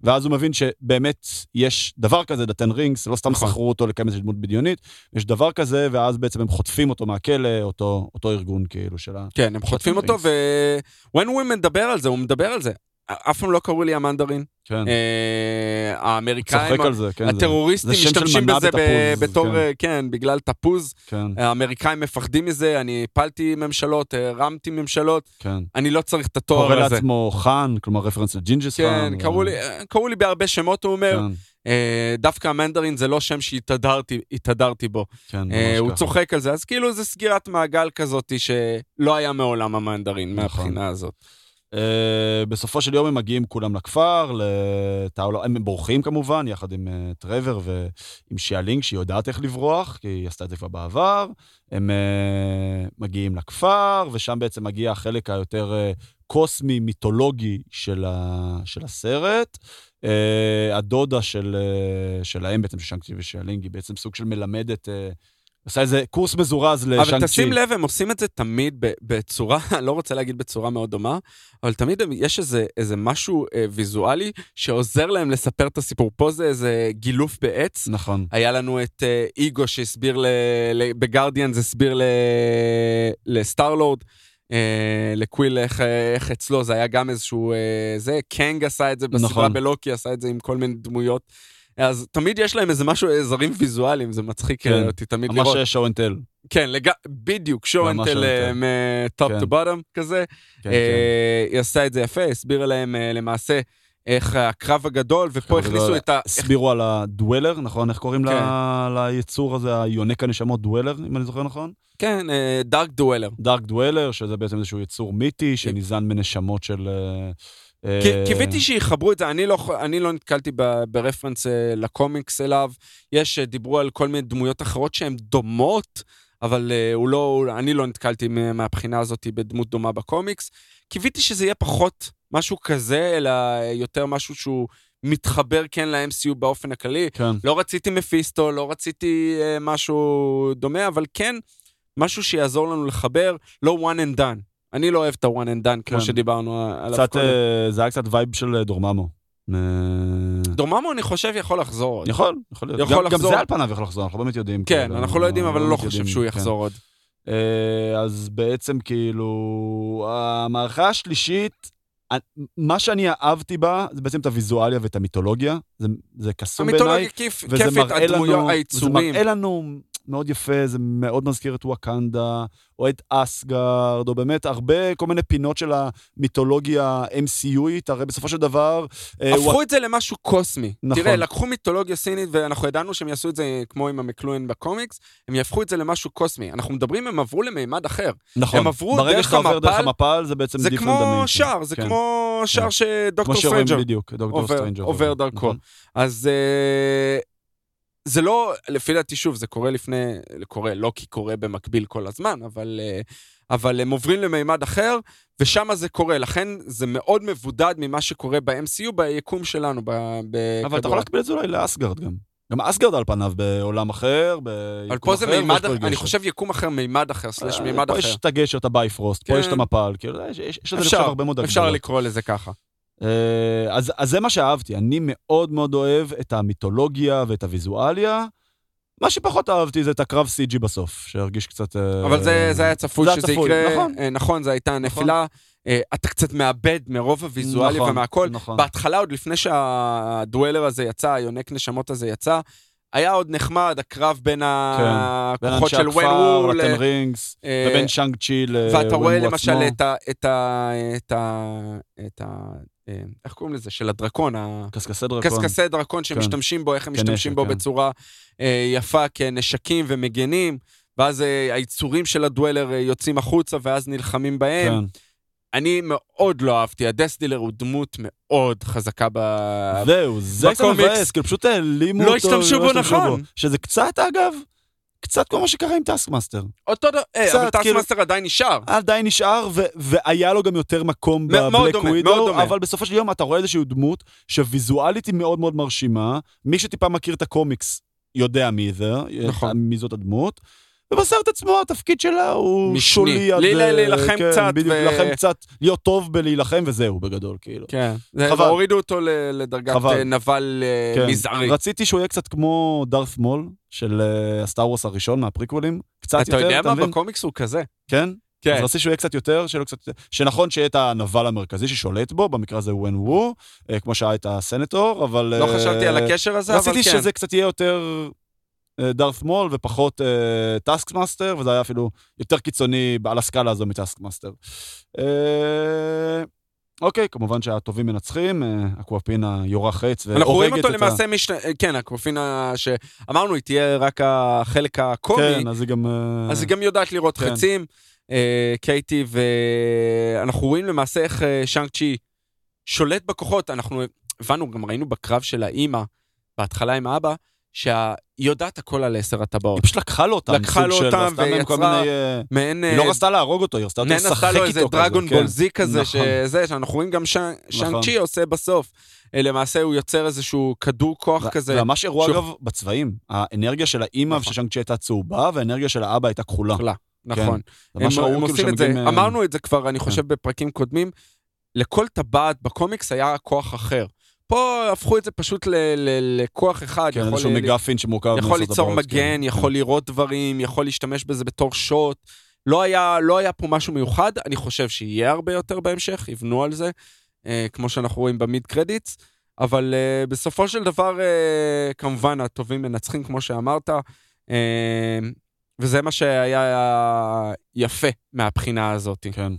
ואז הוא מבין שבאמת יש דבר כזה, The Ten Rings, לא סתם נכון. שכרו אותו לקיים איזושהי דמות בדיונית, יש דבר כזה, ואז בעצם הם חוטפים אותו מהכלא, אותו, אותו ארגון כאילו של ה... כן, הם חוטפים אותו, ו-when הוא מדבר על זה, הוא מדבר על זה. אף פעם לא קראו לי המנדרין. כן, אה, האמריקאים, צוחק על זה, כן. זה- הטרוריסטים זה משתמשים מנה בזה בתפוז, בתור, כן. אה, כן, בגלל תפוז. כן, האמריקאים מפחדים מזה, אני הפלתי ממשלות, הרמתי ממשלות, כן. אני לא צריך את קורא התואר הזה. לעצמו חאן, כלומר רפרנס לג'ינג'ס חאן. כן, קראו לי- קראו לי בהרבה שמות, הוא אומר. כן, אה, דווקא המנדרין זה לא שם שהתהדרתי התהדרתי בו. כן, אה, הוא ככה. צוחק על זה, אז כאילו זה סגירת מעגל כזאת שלא היה מעולם המנדרין נכון. מהבחינה הזאת. אה, בסופו של יום הם מגיעים כולם לכפר, לתעלו... הם בורחים כמובן, יחד עם אה, טרוור ועם שיאלינג, שהיא יודעת איך לברוח, כי היא עשתה את זה כבר בעבר. הם אה, מגיעים לכפר, ושם בעצם מגיע החלק היותר אה, קוסמי, מיתולוגי של, ה... של הסרט. הדודה של, שלהם בעצם, של ושיאלינג, היא בעצם סוג של מלמדת, עושה איזה קורס מזורז לשאנקצ'י. אבל תשים לב, הם עושים את זה תמיד בצורה, אני לא רוצה להגיד בצורה מאוד דומה, אבל תמיד יש איזה, איזה משהו אה, ויזואלי שעוזר להם לספר את הסיפור. פה זה איזה גילוף בעץ. נכון. היה לנו את אה, איגו שהסביר ל... ל בגרדיאנס הסביר ל... לסטארלורד. אה, לקוויל איך, אה, איך אצלו זה היה גם איזשהו אה, זה קנג עשה את זה בסדרה נכון. בלוקי עשה את זה עם כל מיני דמויות אז תמיד יש להם איזה משהו עזרים ויזואליים זה מצחיק כן. אה, אותי תמיד ממש לראות show and tell. כן לג... בדיוק שואו ממש אנטל show and מטופ כן. בוטום כזה כן, אה, היא עשה את זה יפה הסבירה להם אה, למעשה איך הקרב הגדול ופה הכניסו הגדול. את ה... הסבירו על הדואלר, נכון? איך קוראים כן. ל- ליצור הזה, היונק הנשמות דואלר, אם אני זוכר נכון? כן דארק דואלר דארק דואלר, שזה בעצם איזשהו יצור מיתי שניזן מנשמות של... אה, קיוויתי שיחברו את זה, אני לא, אני לא נתקלתי ב- ברפרנס אה, לקומיקס אליו. יש, אה, דיברו על כל מיני דמויות אחרות שהן דומות, אבל הוא לא, אני לא נתקלתי מה- מהבחינה הזאת בדמות דומה בקומיקס. קיוויתי שזה יהיה פחות משהו כזה, אלא יותר משהו שהוא מתחבר כן ל-MCU באופן הכללי. כן, לא רציתי מפיסטו, לא רציתי משהו דומה, אבל כן משהו שיעזור לנו לחבר, לא one and done. אני לא אוהב את ה-one and done, כמו כן. שדיברנו עליו קצת, קודם. אה, זה היה קצת vibe של אה, דורממו. דורממו אני חושב יכול לחזור עוד. יכול, יכול להיות. יכול גם- גם לחזור. זה על פניו יכול לחזור, אנחנו לא באמת יודעים. כן, כאילו, אנחנו לא יודעים, אבל לא באמת חושב שהוא כן. יחזור עוד. אה, אז בעצם כאילו, המערכה השלישית, מה שאני אהבתי בה, זה בעצם את הוויזואליה ואת המיתולוגיה. זה, זה קסום בעיניי. המיתולוגיה כיף- כיפית, הדמויות, וזה היצורים. מראה לנו מאוד יפה, זה מאוד מזכיר את וואקנדה, או את אסגרד, או באמת הרבה, כל מיני פינות של המיתולוגיה MCUית, הרי בסופו של דבר... אה, הפכו וואק- את זה למשהו קוסמי. נכון. תראה, לקחו מיתולוגיה סינית, ואנחנו ידענו שהם יעשו את זה כמו עם המקלואין בקומיקס, הם יהפכו את זה למשהו קוסמי. אנחנו מדברים, הם עברו למימד אחר. נכון. הם עברו ברגע דרך שאתה עובר דרך המפל, המפל, זה בעצם זה כמו. שער, זה כן. כמו שער כמו שדוקטור סטרנג'ר עובר-. עובר דרכו. נכון. אז אה, זה לא, לפי דעתי, שוב, זה קורה לפני, קורה, לא כי קורה במקביל כל הזמן, אבל, אה, אבל הם עוברים למימד אחר, ושם זה קורה. לכן זה מאוד מבודד ממה שקורה ב-MCU, ביקום שלנו, בכדור. אבל אתה יכול להקביל את זה אולי לאסגרד גם. גם אסגרד על פניו בעולם אחר, ביקום אבל פה זה אחר, מימד, פה אני. חושב יקום אחר, מימד אחר, סלש אה, מימד פה אחר. יש את הגשר, את הביפרוסט, פה יש את כן. המפל, כאילו, יש- יש יש לזה, חושב, הרבה מאוד אפשר. לקרוא לזה ככה. אה, אז, אז זה מה שאהבתי, אני מאוד מאוד אוהב את המיתולוגיה ואת הוויזואליה. מה שפחות אהבתי זה את הקרב CG בסוף, שהרגיש קצת... אה, אבל זה, זה היה צפוי זה שזה צפוי, יקרה. נכון. אה, נכון, זו הייתה נפילה. אה, אתה קצת מאבד מרוב הוויזואלי נכון, ומהכל. נכון. בהתחלה, עוד לפני שהדואלר הזה יצא, היונק נשמות הזה יצא, היה עוד נחמד, הקרב בין בין הכוחות של הכפר וול. לטן רינגס, ובין שאנג צ'י לוון ואתה רואה וו למשל עצמו. את ה... אה, איך קוראים לזה? של הדרקון, קשקשי דרקון. הקשקשי דרקון שמשתמשים בו, איך הם כנשק, משתמשים בו כן. בצורה אה, יפה כנשקים ומגנים, ואז אה, היצורים של הדואלר יוצאים החוצה ואז נלחמים בהם. כן. אני מאוד לא אהבתי, הדסדילר הוא דמות מאוד חזקה ב... זהו, זה קצת בקומיקס. מבאס, כאילו פשוט העלימו לא אותו. השתמשו בו נכון. שזה קצת, אגב, קצת כמו מה שקרה עם טאסקמאסטר. אותו דבר, אה, אבל קצת, כאילו- עדיין נשאר. עדיין נשאר, ו- והיה לו גם יותר מקום ב Black Widow. אבל בסופו של יום אתה רואה איזושהי דמות שוויזואלית היא מאוד מאוד מרשימה. מי שטיפה מכיר את הקומיקס יודע מי זה, נכון. מי זאת הדמות. ובסרט עצמו התפקיד שלה הוא משני. שולי עד... אה, להילחם כן, קצת בדיוק, ו- להילחם קצת, להיות טוב בלהילחם וזהו בגדול, כאילו. כן. חבל. הורידו אותו לדרגת חבל. אה, נבל אה, כן. מזערי. רציתי שהוא יהיה קצת כמו דארת מול של ה Star Wars הראשון מהפריקוולים. קצת אתה יותר, יודע מה? מבין? בקומיקס הוא כזה. כן? כן. אז רציתי שהוא יהיה קצת יותר, שיהיה לו קצת... שנכון שיהיה את הנבל המרכזי ששולט בו, במקרה הזה וון וו, כמו שהיה את הסנטור, אבל... לא חשבתי על הקשר הזה, אבל כן. רציתי שזה קצת יהיה יותר דארת מול ופחות טאסקמאסטר, וזה היה אפילו יותר קיצוני על הסקאלה הזו מטאסק מאסטר. אוקיי, כמובן שהטובים מנצחים, אה, אקוואפינה יורה חץ אנחנו רואים והורגת אותו את ה... למעשה, מש... כן, הקרופינה שאמרנו, היא תהיה רק החלק הקומי, כן, אז היא גם... אה, אז היא גם יודעת לראות כן. חצים, אה, קייטי, ואנחנו רואים למעשה איך אה, שאנג צ'י שולט בכוחות. אנחנו הבנו, גם ראינו בקרב של האימא, בהתחלה עם האבא, שהיא יודעת הכל על עשר הטבעות. היא פשוט לקחה לו אותם, לקחה לו אותם ויצרה-. אה, מעין... היא אה, לא רצתה להרוג אותו, היא רצתה מעין לשחק עשתה לו איזה איתו כזה. דרגון כן. בול זי כזה, נכון. שזה, שאנחנו רואים גם שאנג נכון. צ'י עושה בסוף. אה, למעשה הוא יוצר איזשהו כדור כוח כזה. ממש אירוע, אגב, בצבעים. האנרגיה של האימא נכון. וששאנג צ'י הייתה צהובה, והאנרגיה של האבא הייתה כחולה. כחולה, נכון. הם, כאילו עושים את זה, אה, אמרנו את זה כבר, אני חושב, בפרקים קודמים, לכל טבעת בקומיקס היה כוח אחר. פה הפכו את זה פשוט לכוח אחד. כן, יכול מגפין שמורכב יכול ליצור טבעות, מגן, כן. יכול לראות דברים, יכול להשתמש בזה בתור שוט. לא היה, לא היה פה משהו מיוחד, אני חושב שיהיה הרבה יותר בהמשך, יבנו על זה, אה, כמו שאנחנו רואים במיד קרדיטס, אבל אה, בסופו של דבר, אה, כמובן, הטובים מנצחים, כמו שאמרת, אה, וזה מה שהיה יפה מהבחינה הזאת. כן.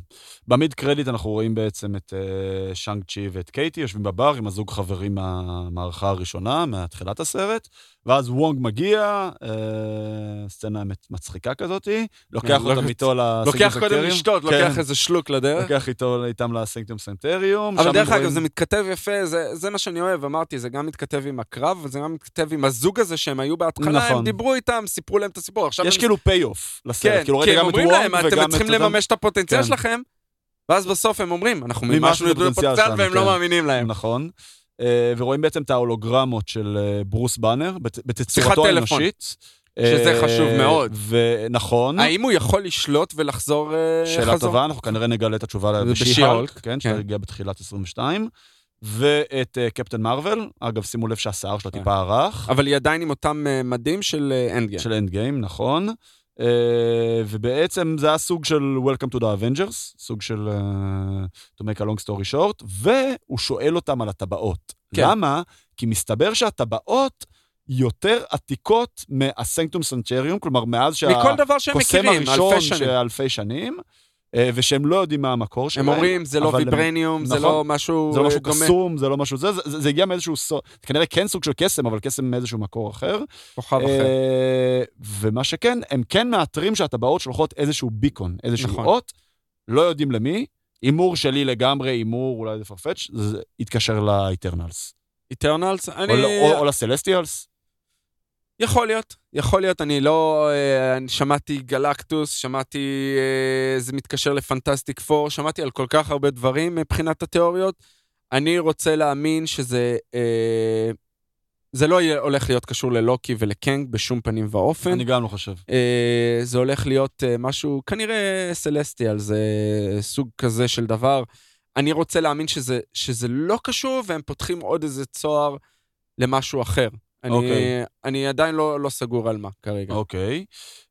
במיד קרדיט אנחנו רואים בעצם את uh, שאנג צ'י ואת קייטי יושבים בבר עם הזוג חברים מהמערכה הראשונה, מתחילת הסרט, ואז וונג מגיע, uh, סצנה מצחיקה כזאתי, לוקח כן, אותם איתו לוקח לסינקטום קודם. לשתות, כן, לוקח איזה שלוק לדרך. לוקח איתו, איתם לסינקטום סנטריום. אבל דרך אגב, רואים- זה מתכתב יפה, זה, זה מה שאני אוהב, אמרתי, זה גם מתכתב עם הקרב, וזה גם מתכתב עם הזוג הזה שהם היו בהתחלה, נכון. הם דיברו איתם, סיפרו להם את הסיפור. יש הם... כאילו pay off לסרט, כן, כאילו ראית גם את אומרים וונג להם, וגם אתם את... צריכים אותם- לממש את הפוטנציאל כן. שלכם, ואז בסוף הם אומרים, אנחנו מימשנו את את הפוטנציאל והם לא כן. מאמינים להם. נכון. אה, ורואים בעצם את ההולוגרמות של אה, ברוס באנר, בתצורתו. האנושית. שזה אה, חשוב מאוד. ונכון. האם הוא יכול לשלוט ולחזור אה, שאלה חזור? טובה, אנחנו כנראה נגלה את התשובה ב She-Hulk, כן, כן. שהגיע בתחילת 22. ואת Captain Marvel, אגב, שימו לב שהשיער שלה. טיפה ארך, אבל היא עדיין עם אותם מדים של End של End Game, נכון. אה, ובעצם זה היה סוג של Welcome to the Avengers, סוג של uh, to make a long story short, והוא שואל אותם על הטבעות. כן. למה? כי מסתבר שהטבעות יותר עתיקות מהסנקטום סנצ'ריום, כלומר, מאז שהקוסם מכירים, הראשון אלפי שנים. של אלפי שנים, ושהם לא יודעים מה המקור שלהם. הם אומרים, זה לא ויברניום, זה נכון. לא משהו זה לא משהו אה. קסום, זה לא משהו זה, זה, הגיע מאיזשהו כנראה כן סוג של קסם, אבל קסם מאיזשהו מקור אחר. כוכב אחר. אה, ומה שכן, הם כן מאתרים שהטבעות שולחות איזשהו ביקון, איזשהו נכון. אות, לא יודעים למי. הימור שלי לגמרי, הימור אולי זה פרפץ', זה יתקשר לאיטרנלס. איטרנלס, אני... או ל Celestials. יכול להיות, יכול להיות, אני לא... אה, אני שמעתי גלקטוס, שמעתי... אה, זה מתקשר ל Fantastic Four, שמעתי על כל כך הרבה דברים מבחינת התיאוריות. אני רוצה להאמין שזה... אה, זה לא הולך להיות קשור ללוקי ולקנג בשום פנים ואופן. אני גם לא חושב. זה הולך להיות משהו, כנראה Celestial, זה סוג כזה של דבר. אני רוצה להאמין שזה, שזה לא קשור, והם פותחים עוד איזה צוהר למשהו אחר. אני, אוקיי. אני עדיין לא, לא סגור על מה כרגע. אוקיי.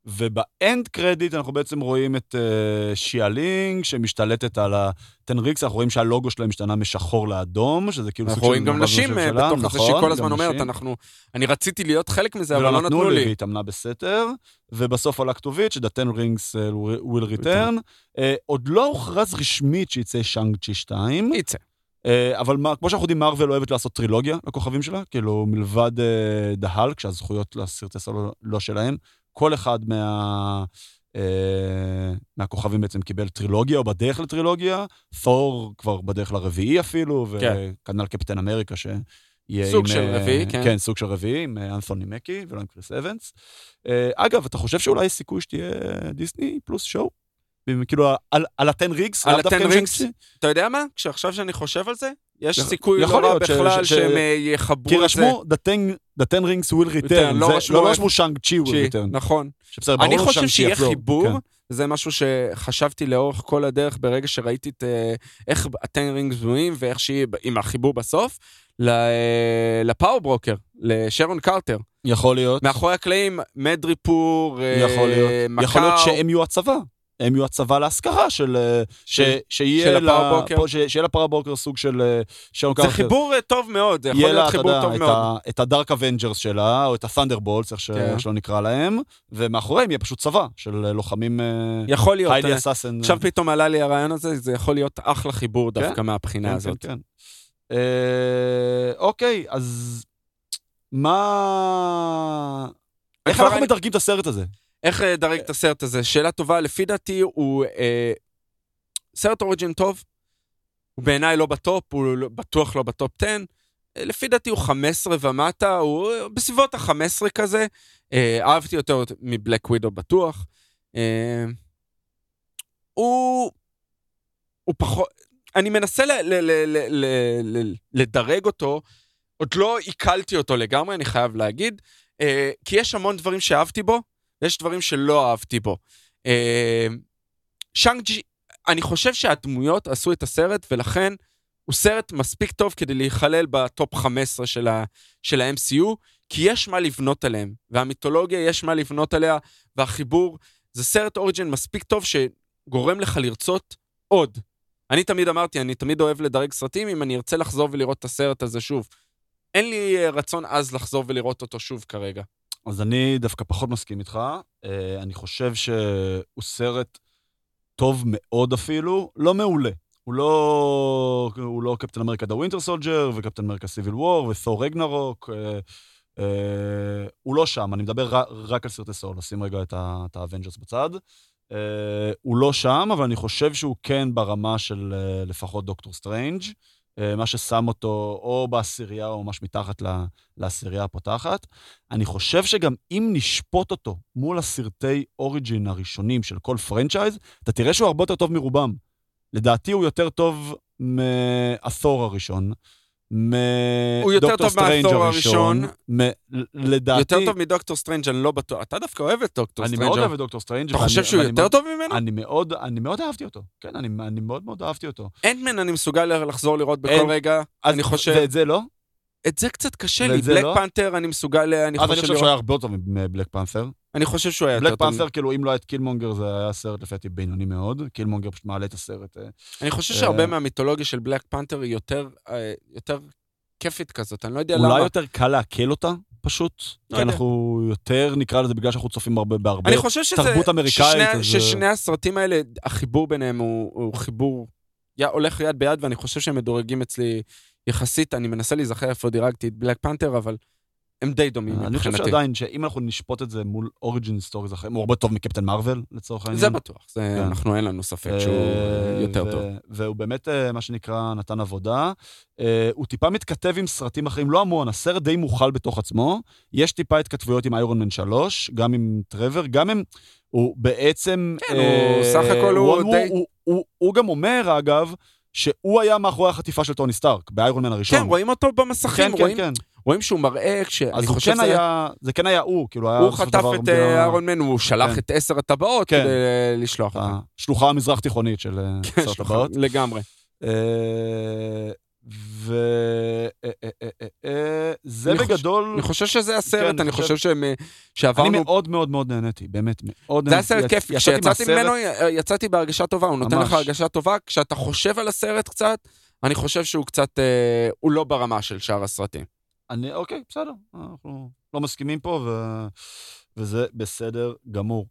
ובאנד קרדיט אנחנו בעצם רואים את uh, שיאלינג שמשתלטת על הטנריקס, אנחנו רואים שהלוגו שלהם השתנה משחור לאדום, שזה כאילו אנחנו רואים גם נשים אה, בתוך זה, נכון, שהיא כל גם הזמן אומרת, נשים. אנחנו... אני רציתי להיות חלק מזה, אבל לא נתנו לי. והיא התאמנה בסתר, ובסוף עולה כתובית ש-The Ten Rings uh, will return. עוד לא הוכרז רשמית שיצא שאנג צ'י 2, יצא. Uh, אבל מה, כמו שאנחנו יודעים, מארוול אוהבת לעשות טרילוגיה לכוכבים שלה, כאילו מלבד uh, The Hulk, שהזכויות לסרטי סולו לא שלהם, כל אחד מה... Uh, מהכוכבים בעצם קיבל טרילוגיה או בדרך לטרילוגיה, תור כבר בדרך לרביעי אפילו, כן. וכנ"ל קפטן אמריקה ש... סוג עם, של אה, רביעי, כן. כן, סוג של רביעי, עם אה, אנתוני מקי ולא עם קריס אבנס. אה, אגב, אתה חושב שאולי יש סיכוי שתהיה Disney Plus show? כאילו, על- על ה-10 rings? על ה-10 rings? שיינג-צ'י? אתה יודע מה? כשעכשיו שאני חושב על זה, יש סיכוי לא רע בכלל שהם אה, יחברו כי את זה. רשמו, The 10 The 10 rings will return, return, לא רשמו לא רשמו שאנג צ'י will return. נכון. אני חושב שיהיה חיבור, כן. זה משהו שחשבתי לאורך כל הדרך ברגע שראיתי את אה, איך ה ten rings בנויים ואיך שהיא עם החיבור בסוף, אה, ל Power Broker, לשרון קרטר. יכול להיות, מאחורי הקלעים, מדריפור, אה, יכול להיות. שהם יהיו הצבא. הם יהיו הצבא להשכרה של... אה, ש- שיהיה ברוקר סוג של אה, שרון קרטר. זה חיבור אה, טוב מאוד, זה יכול להיות חיבור טוב מאוד. את ה Dark Avengers שלה, או את ה Thunderbolts, איך כן. איך שלא נקרא להם, ומאחוריהם יהיה פשוט צבא של לוחמים יכול להיות. highly assassin. עכשיו פתאום עלה לי הרעיון הזה, זה יכול להיות אחלה חיבור כן, דווקא מהבחינה כן, הזאת. כן, אוקיי, אז מה... איך אנחנו מדרגים את הסרט הזה? איך אה, לדרג את הסרט הזה? שאלה טובה, לפי דעתי הוא אה, סרט origin טוב, הוא בעיניי לא בטופ, הוא לא- בטוח לא בטופ 10. אה, לפי דעתי הוא 15 ומטה, הוא אה, בסביבות ה-15 כזה. אה, אהבתי יותר מ Black Widow בטוח. אה, הוא... הוא פחות... אני מנסה ל- ל- ל- ל- ל- ל- לדרג אותו, עוד לא עיכלתי אותו לגמרי, אני חייב להגיד, אה, כי יש המון דברים שאהבתי בו, ויש דברים שלא אהבתי בו. אה, שאנג ג'י, אני חושב שהדמויות עשו את הסרט, ולכן הוא סרט מספיק טוב כדי להיכלל בטופ 15 של, ה, של ה-MCU, כי יש מה לבנות עליהם, והמיתולוגיה יש מה לבנות עליה, והחיבור, זה סרט origin מספיק טוב שגורם לך לרצות עוד. אני תמיד אמרתי, אני תמיד אוהב לדרג סרטים אם אני ארצה לחזור ולראות את הסרט הזה שוב. אין לי אה, רצון עז לחזור ולראות אותו שוב כרגע. אז אני דווקא פחות מסכים איתך. אה, אני חושב שהוא סרט טוב מאוד אפילו, לא מעולה. הוא לא, הוא לא קפטן אמריקה The Winter Soldier, וקפטן אמריקה Civil War, ותור רגנרוק. הוא לא שם, אני מדבר רק, על סרטי סולו, נשים רגע את האבנג'רס בצד. אה, הוא לא שם, אבל אני חושב שהוא כן ברמה של אה, לפחות דוקטור סטרנג', מה ששם אותו או בעשירייה או ממש מתחת לעשירייה הפותחת. אני חושב שגם אם נשפוט אותו מול הסרטי origin הראשונים של כל franchise, אתה תראה שהוא הרבה יותר טוב מרובם. לדעתי הוא יותר טוב מתור הראשון. מדוקטור סטרנג' הראשון. מ- לדעתי... יותר טוב מדוקטור סטרנג', אני לא בטוח. אתה דווקא אוהב את דוקטור אני סטרנג'. מאוד אוהב את דוקטור סטרנג'. אתה חושב שהוא יותר טוב ממנו? אני מאוד, אני מאוד אהבתי אותו. כן, אני, אני מאוד מאוד אהבתי אותו. אנטמן אני מסוגל לחזור לראות בכל רגע. אז- אני חושב... ואת זה לא? את זה קצת קשה לי. בלק לא? פנתר אני מסוגל... אני אז אני חושב שהוא. היה הרבה יותר מבלק פנת'ר. אני חושב שהוא היה בלק יותר טוב. פנת'ר, כאילו, אם לא היה את קילמונגר, זה היה סרט לפי דעתי בינוני מאוד. קילמונגר פשוט מעלה את הסרט. אה, אני חושב אה, שהרבה מהמיתולוגיה של בלק פנתר היא יותר, אה, יותר כיפית כזאת, אני לא יודע למה. אולי יותר קל לעכל אותה, פשוט. כי יודע. אנחנו יותר, נקרא לזה, בגלל שאנחנו צופים הרבה בהרבה. אני חושב שזה... תרבות אמריקאית, ששני, אז- ששני הסרטים האלה, החיבור ביניהם הוא, הוא חיבור י, הולך יד ביד, ואני חושב שהם מדורגים אצלי יחסית, אני מנסה להיזכר איפה דירגתי את בלק פנתר, אבל הם די דומים אני חושב מבחינתי. שעדיין, שאם אנחנו נשפוט את זה מול origin stories אחרים, הוא הרבה טוב מקפטן מרוויל, לצורך העניין. זה בטוח, זה, כן. אנחנו אין לנו ספק שהוא אה, יותר ו- טוב. והוא באמת, אה, מה שנקרא, נתן עבודה. אה, הוא טיפה מתכתב עם סרטים אחרים, לא המון, הסרט די מוכל בתוך עצמו. יש טיפה התכתבויות עם איירון מן 3, גם עם טרוור, גם עם... הוא בעצם... כן, הוא סך הכל הוא הוא, די- הוא, גם אומר, אגב, שהוא היה מאחורי החטיפה של טוני סטארק, באיירון מן הראשון. כן, רואים אותו במסכים, כן, כן, רואים, כן. רואים שהוא מראה, כשאני אז הוא חושב כן שזה... היה, זה כן היה הוא, כאילו היה... הוא חטף את אה, אהרון מן, הוא שלח כן. את עשר הטבעות כן. כדי לשלוח אותם. השלוחה המזרח תיכונית של אה, כן, עשר שלוחה, טבעות. לגמרי. אה, ו... אה, אה, אה, אה, אה, זה בגדול... אני חושב שזה הסרט, אני חושב אה, אני שעברנו... מאוד מאוד מאוד נהניתי, באמת, מאוד זה נהניתי. סרט יצ- כיף, יצאתי כשיצאתי ממנו, יצאתי בהרגשה טובה, הוא נותן. לך הרגשה טובה, כשאתה חושב על הסרט קצת, אני חושב שהוא קצת, אה, הוא לא ברמה של שאר הסרטים. אני, אוקיי, בסדר, אנחנו לא מסכימים פה, ו... וזה בסדר גמור.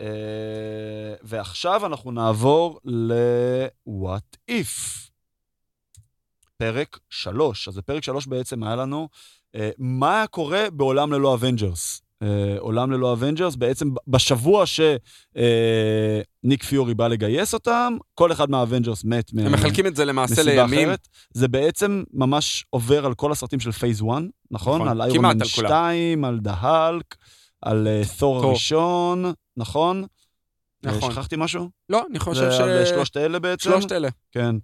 אה, ועכשיו אנחנו נעבור ל-What If. פרק 3. אז בפרק 3 בעצם היה לנו אה, מה קורה בעולם ללא אבנג'רס. אה, עולם ללא אבנג'רס, בעצם בשבוע שניק פיורי בא לגייס אותם, כל אחד מהאבנג'רס מת. הם מ- מחלקים את זה למעשה מסיבה לימים. אחרת. זה בעצם ממש עובר על כל הסרטים של phase 1, נכון? נכון, על איירון מן על כולם. 2, על The Hulk, על אה, תור תור. הראשון, נכון? אה, נכון. שכחתי משהו? לא, אני חושב ש... על אה, שלושת אלה בעצם? שלושת אלה. כן.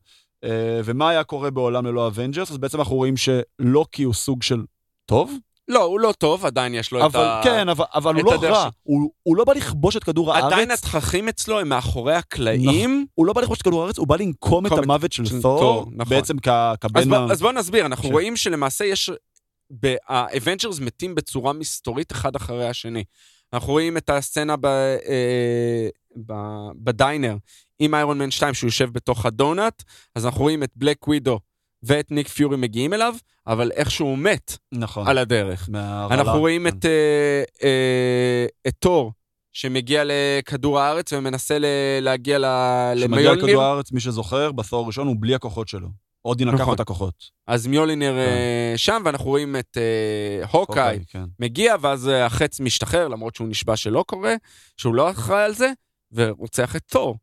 אה, ומה היה קורה בעולם ללא אבנג'רס? אז בעצם אנחנו רואים שלוקי הוא סוג של טוב, לא, הוא לא טוב, עדיין יש לו את אבל ה... כן, אבל, אבל הוא את לא רע. ש- הוא, הוא לא בא לכבוש את כדור הארץ. עדיין התככים אצלו הם מאחורי הקלעים. הוא לא בא לכבוש את כדור הארץ, הוא בא לנקום את את- המוות של של תור, נכון. בעצם כ- אז כבן בוא- ה... אז בוא נסביר, אנחנו ש- רואים שלמעשה יש... האבנג'רס מתים בצורה מסתורית אחד אחרי השני. אנחנו רואים את הסצנה ב, אה, ב, ב diner עם איירון מן 2 שהוא יושב בתוך ה donut, אז אנחנו רואים את בלק ווידו ואת ניק פיורי מגיעים אליו, אבל איכשהו הוא מת נכון. על הדרך. מההרעלה, אנחנו רואים כן. את, אה, אה, את תור שמגיע לכדור הארץ ומנסה ל, להגיע ל- למיולניר. לכדור הארץ, מי שזוכר, בתואר הראשון הוא בלי הכוחות שלו. אודין לקח נכון. את הכוחות. אז מיולינר אה, שם, ואנחנו רואים את אה, הוקאי כן. מגיע, ואז אה, החץ משתחרר, למרות שהוא נשבע שלא קורה, שהוא לא אחראי על זה, ורוצח את תור.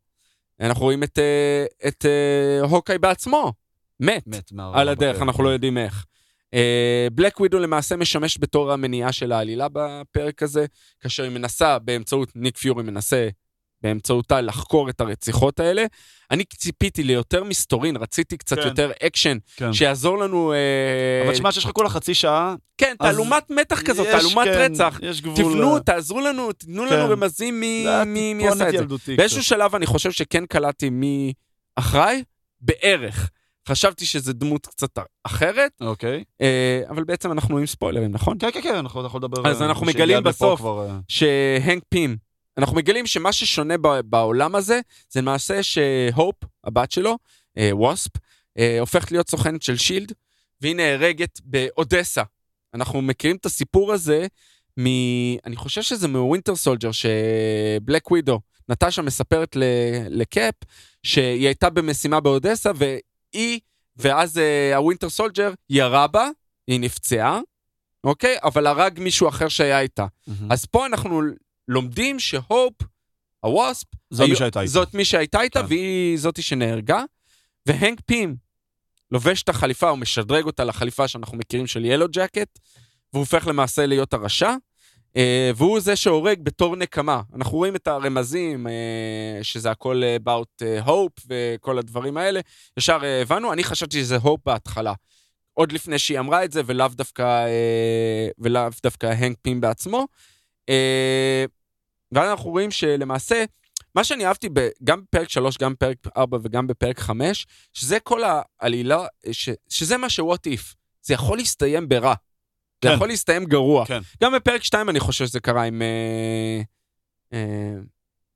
אנחנו רואים את, אה, את אה, הוקאי בעצמו, מת, מת. על הדרך, בפרק. אנחנו לא יודעים איך. בלק ווידו למעשה משמש בתור המניעה של העלילה בפרק הזה, כאשר היא מנסה באמצעות, ניק פיורי מנסה באמצעותה לחקור את הרציחות האלה. אני ציפיתי ליותר מסתורין, רציתי קצת כן. יותר אקשן, כן. שיעזור לנו... אה, אבל תשמע, שיש לך כולה חצי שעה, כן, אז תעלומת מתח כזאת, יש, תעלומת כן, רצח. יש גבול... תבנו, ל- תעזרו לנו, תנו כן. לנו רמזים מי, מי, מי עשה את זה. באיזשהו קצת. שלב אני חושב שכן קלטתי מי אחראי, בערך. חשבתי שזו דמות קצת אחרת, אוקיי. אה, אבל בעצם אנחנו עם ספוילרים, נכון? כן, כן, כן, אנחנו אתה יכול לדבר... אז אה, אנחנו מגלים בסוף. כבר, אה, שהנק פים, אנחנו מגלים שמה ששונה בעולם הזה, זה למעשה שהופ, הבת שלו, ווספ, אה, הופכת להיות סוכנת של שילד, והיא נהרגת באודסה. אנחנו מכירים את הסיפור הזה מ... אני חושב שזה מ Winter Soldier, שבלק ווידו, נטשה מספרת לקאפ, שהיא הייתה במשימה באודסה, והיא, ואז אה, ה Winter Soldier ירה בה, היא נפצעה, אוקיי? אבל הרג מישהו אחר שהיה איתה. מהמם. אז פה אנחנו לומדים שהופ, הווספ, זו מי שהייתה איתה. זאת מי שהייתה איתה, כן. והיא זאתי שנהרגה. והנק פים לובש את החליפה, הוא משדרג אותה לחליפה שאנחנו מכירים של ילו ג'קט, והוא הופך למעשה להיות הרשע. אה, והוא זה שהורג בתור נקמה. אנחנו רואים את הרמזים, אה, שזה הכל about אה, hope וכל הדברים האלה. ישר הבנו, אני חשבתי שזה hope בהתחלה. עוד לפני שהיא אמרה את זה, ולאו דווקא, ולאו דווקא הנק פים בעצמו. ואז אנחנו רואים שלמעשה, מה שאני אהבתי ב, גם בפרק 3, גם בפרק 4 וגם בפרק 5, שזה כל העלילה, ש, שזה מה ש-what if. זה יכול להסתיים ברע. זה כן. יכול להסתיים גרוע. כן. גם בפרק 2 אני חושב שזה קרה עם... אה, אה,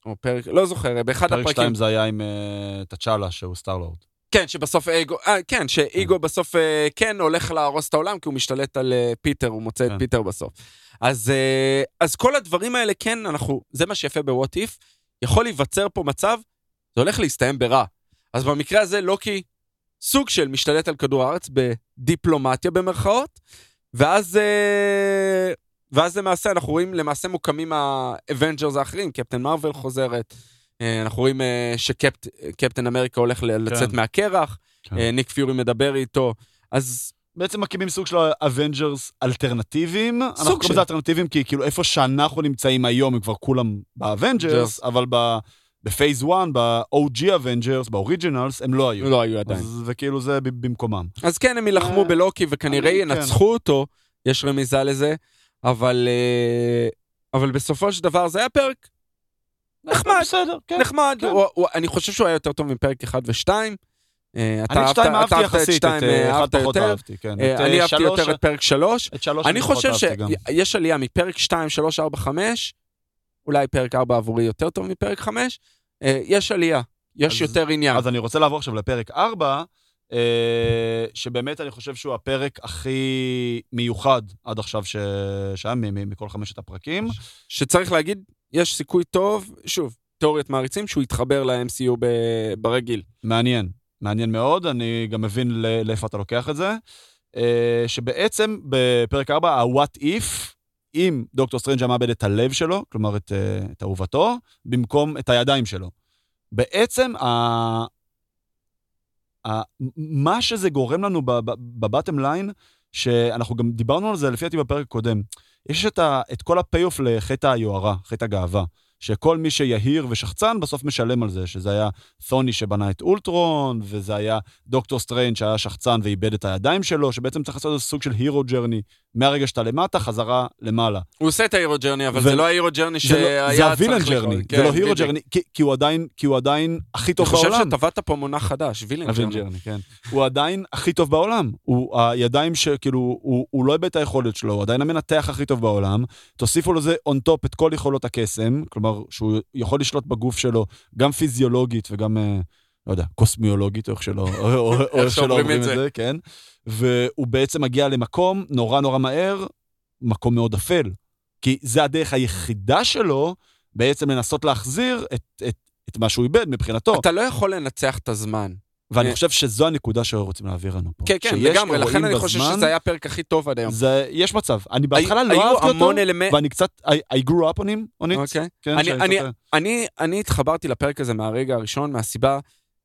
או פרק, לא זוכר, באחד פרק הפרקים. 2 זה היה עם אה, תצ'אלה, שהוא סטארלורד. כן, שבסוף אגו, אה, כן, שאיגו בסוף אה, כן הולך להרוס את העולם, כי הוא משתלט על אה, פיטר, הוא מוצא את כן. פיטר בסוף. אז, אה, אז כל הדברים האלה, כן, אנחנו, זה מה שיפה ב What If, יכול להיווצר פה מצב, זה הולך להסתיים ברע. אז במקרה הזה לוקי סוג של משתלט על כדור הארץ בדיפלומטיה במרכאות, ואז, אה, ואז למעשה אנחנו רואים, למעשה מוקמים האבנג'רס האחרים, קפטן מרוויל חוזרת, אה, אנחנו רואים אה, שקפטן אמריקה הולך לצאת כן. מהקרח, כן. ניק פיורי מדבר איתו, אז בעצם מקימים סוג של אבנג'רס אלטרנטיביים. אנחנו סוג קוראים של. לזה אלטרנטיביים כי כאילו איפה שאנחנו נמצאים היום הם כבר כולם באבנג'רס, אבל ב- ב phase 1, ב-OG אבנג'רס, ב originals, הם לא היו. לא היו עדיין. אז- וכאילו זה ב- במקומם. אז כן, הם יילחמו אה, בלוקי וכנראה אני- ינצחו אותו, יש רמיזה לזה, אבל, אה, אבל בסופו של דבר זה היה פרק נחמד, בסדר, כן. נחמד. כן. הוא- הוא- אני חושב שהוא היה יותר טוב מפרק 1 ו-2. אתה אני את אהבת- שתיים אתה אהבתי אהבת את יחסית, את שתיים, אה, אה, אחד אהבת פחות יותר. אהבתי, כן. אה, אני אה, אהבתי יותר את פרק 3. את שלוש אני חושב. שיש עלייה מפרק 2, 3, 4, 5, אולי פרק 4 עבורי יותר טוב מפרק 5. יש עלייה, יש אז- יותר עניין. אז אני רוצה לעבור עכשיו לפרק 4, אה, שבאמת אני חושב שהוא הפרק הכי מיוחד עד עכשיו ש... שהיה מכל חמשת הפרקים. שצריך להגיד, יש סיכוי טוב, שוב, תיאוריית מעריצים, שהוא יתחבר ל-MCU ב- ברגיל. מעניין, מעניין מאוד, אני גם מבין לאיפה אתה לוקח את זה. אה, שבעצם בפרק 4, ה-What If, אם דוקטור סטרנג' מאבד את הלב שלו, כלומר את, אה, את אהובתו, במקום את הידיים שלו. בעצם, ה... ה... מה שזה גורם לנו ב-bottom line, שאנחנו גם דיברנו על זה לפי דעתי בפרק הקודם, יש את, ה... את כל ה-payoff לחטא היוהרה, חטא הגאווה. שכל מי שיהיר ושחצן בסוף משלם על זה, שזה היה ת'וני שבנה את אולטרון, וזה היה דוקטור סטריינג שהיה שחצן ואיבד את הידיים שלו, שבעצם צריך לעשות איזה סוג של hero journey, מהרגע שאתה למטה, חזרה למעלה. הוא עושה את ה-hero journey, אבל ו- זה לא ה-hero journey זה לא- שהיה זה ה-villain צריך journey, לקרות. זה כן, לא hero. journey, כי- כי הוא עדיין- כי הוא עדיין הכי אני טוב חושב בעולם. שטבעת פה מונח חדש, villain journey. journey, כן. הוא עדיין הכי טוב בעולם. הוא הידיים שכאילו, הוא, הוא לא איבד את היכולת שלו, הוא עדיין המנתח הכי טוב בעולם. תוסיפו לזה on top את כל יכולות הקסם, כלומר, שהוא יכול לשלוט בגוף שלו, גם פיזיולוגית וגם, אה, לא יודע, קוסמיולוגית, או איך שלא, או, או, או איך שלא אומרים את. זה, כן. והוא בעצם מגיע למקום נורא נורא מהר, מקום מאוד אפל. כי זה הדרך היחידה שלו בעצם לנסות להחזיר את, את, את מה שהוא איבד מבחינתו. אתה לא יכול לנצח את הזמן. ואני אה. חושב שזו הנקודה שרוצים להעביר לנו פה. כן, כן, לגמרי, לכן אני חושב שזה היה הפרק הכי טוב עד היום. זה, יש מצב. אני בהתחלה לא אהבתי אותו, אלמנט... ואני קצת, I, I grew up on him, on it. אוקיי. כן, אני- אני-. אני, אני התחברתי לפרק הזה מהרגע הראשון, מהסיבה,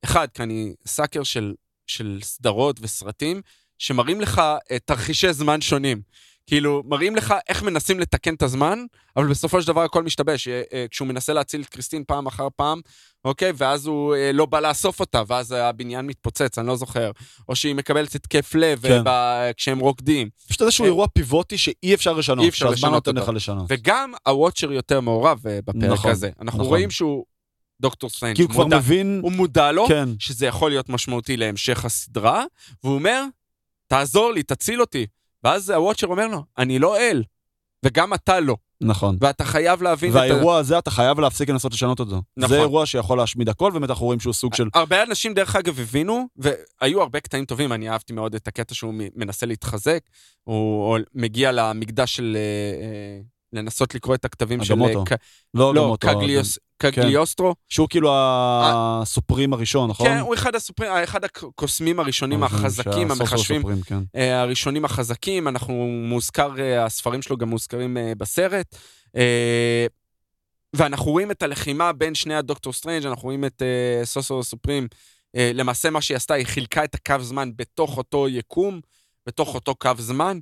אחד, כי אני סאקר של, של סדרות וסרטים, שמראים לך אה, תרחישי זמן שונים. כאילו, מראים לך איך מנסים לתקן את הזמן, אבל בסופו של דבר הכל משתבש. אה, אה, כשהוא מנסה להציל את קריסטין פעם אחר פעם, אוקיי? ואז הוא אה, לא בא לאסוף אותה, ואז הבניין מתפוצץ, אני לא זוכר. או שהיא מקבלת התקף לב כן. ב- כשהם רוקדים. פשוט איזשהו אירוע pivotי שאי אפשר לשנות. אי אפשר שהזמן לשנות אותו. לשנות. וגם הוואצ'ר יותר מעורב בפרק נכון, הזה. אנחנו נכון. רואים שהוא דוקטור סטרנג'. כי הוא כבר מודע- מבין, הוא מודע לו כן, שזה יכול להיות משמעותי להמשך הסדרה, והוא אומר, תעזור לי, תציל אותי. ואז הוואצ'ר אומר לו, אני לא אל, וגם אתה לא, נכון. ואתה חייב להבין את ה... והאירוע הזה, אתה חייב להפסיק לנסות לשנות אותו. נכון. זה אירוע שיכול להשמיד הכל, ובאמת אנחנו רואים שהוא סוג של... הרבה אנשים, דרך אגב, הבינו, והיו הרבה קטעים טובים, אני אהבתי מאוד את הקטע שהוא מנסה להתחזק, הוא הוא מגיע למקדש של... לנסות לקרוא את הכתבים של... אגמוטו. ק- לא, לא, אותו. קגליוס- קגליוסטרו. שהוא כאילו הסופרים הראשון, נכון? כן, הוא אחד הסופרים, אחד הקוסמים הראשונים החזקים, שהסוף של המחשבים, כן. אה, הראשונים החזקים, אנחנו מוזכר, אה, הספרים שלו גם מוזכרים אה, בסרט. ואנחנו רואים את הלחימה בין שני הדוקטור סטרנג', אנחנו רואים את סורסרר סופרים, למעשה מה שהיא עשתה, היא חילקה את הקו זמן בתוך אותו יקום, בתוך אותו קו זמן,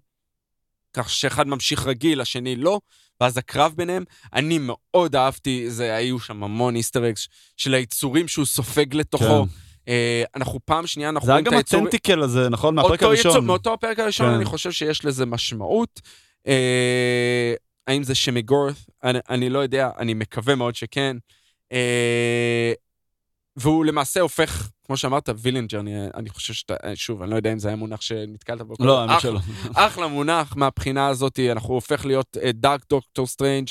כך שאחד ממשיך רגיל, השני לא, ואז הקרב ביניהם, אני מאוד אהבתי, זה, היו שם המון Easter eggs של היצורים שהוא סופג לתוכו. כן. אה, אנחנו פעם שנייה, אנחנו זה היה רואים את גם היצורים... ה-tentacle הזה, נכון? מהפרק אותו יצור, הראשון. מאותו הפרק הראשון, כן. אני חושב שיש לזה משמעות. אה, האם זה שומה גורת? אני, אני לא יודע, אני מקווה מאוד שכן. אה, והוא למעשה הופך, כמו שאמרת, villain jour, אני, אני חושב שאתה, שוב, אני לא יודע אם זה היה מונח שנתקלת בו. לא, האמת שלא. אחלה מונח מהבחינה הזאת, אנחנו הופך להיות dark דוקטור סטרנג'.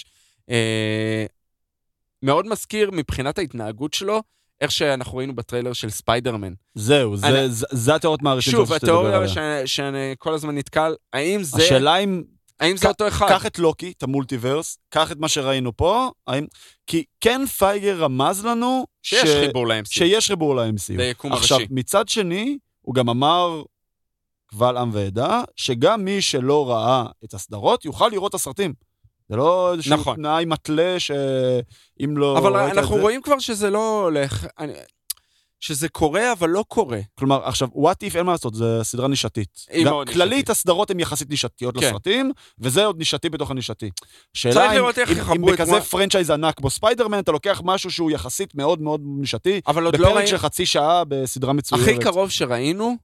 מאוד מזכיר מבחינת ההתנהגות שלו איך שאנחנו ראינו בטריילר של ספיידרמן. זהו, זה- אני- זה- זה התיאוריות מהראשון שוב, התיאוריה. שאני- שאני כל הזמן נתקל, האם זה, השאלה אם האם זה אותו אחד? קח את לוקי, את ה-multiverse, קח את מה שראינו פה, האם... כי כן פייגי רמז לנו שיש ש- חיבור ל-MCU. שיש חיבור ל-MCU. ליקום עכשיו, הראשי. מצד שני, הוא גם אמר, קבל עם ועדה, שגם מי שלא ראה את הסדרות יוכל לראות את הסרטים. זה לא איזשהו נכון. תנאי מתלה שאם לא אבל אנחנו זה... רואים כבר שזה לא הולך, אני- שזה קורה, אבל לא קורה. כלומר, עכשיו, what if אין מה לעשות, זו סדרה נישתית. היא מאוד כללית, נישתית. הסדרות הן יחסית נישתיות כן. לסרטים, וזה עוד נישתי בתוך הנישתי. שאלה אם, אם, אם בכזה one- franchise ענק כמו ספיידרמן, אתה לוקח משהו שהוא יחסית מאוד מאוד נישתי, אבל עוד לא בפרק. של חצי שעה בסדרה מצוירת. הכי קרוב שראינו,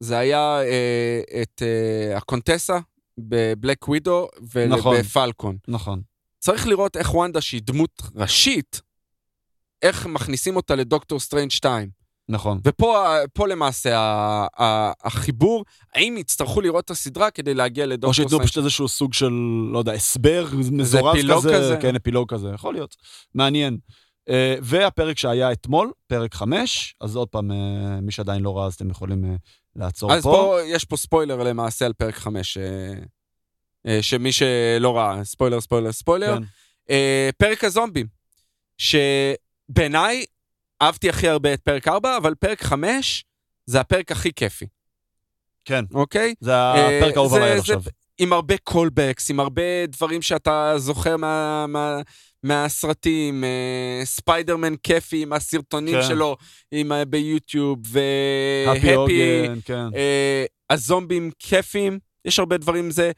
זה היה אה, את אה, הקונטסה בבלק ווידו נכון. ובפלקון. נכון. צריך לראות איך וונדה, שהיא דמות ראשית, איך מכניסים אותה לדוקטור סטרנג' 2. נכון. ופה פה למעשה החיבור, האם יצטרכו לראות את הסדרה כדי להגיע או לדוקטור שייתנו סטרנג'? פשוט איזשהו סוג של, לא יודע, הסבר מזורז אפילוג כזה. כזה? כן, אפילוג כזה, יכול להיות. מעניין. אה, והפרק שהיה אתמול, פרק 5, אז עוד פעם, אה, מי שעדיין לא ראה, אז אתם יכולים אה, לעצור אז פה. פה יש פה ספוילר למעשה על פרק 5, שמי שלא ראה, ספוילר, ספוילר, ספוילר. כן. פרק הזומבים, שבעיניי אהבתי הכי הרבה את פרק 4, אבל פרק 5 זה הפרק הכי כיפי, כן, אוקיי? זה הפרק האהוב זה- עליי עכשיו. עם הרבה callbacks, עם הרבה דברים שאתה זוכר מה, מה, מהסרטים, אה, ספיידרמן כיפי עם הסרטונים כן. שלו עם, אה, ביוטיוב, הפי והפי, כן. אה, הזומבים כיפים, יש הרבה דברים זה.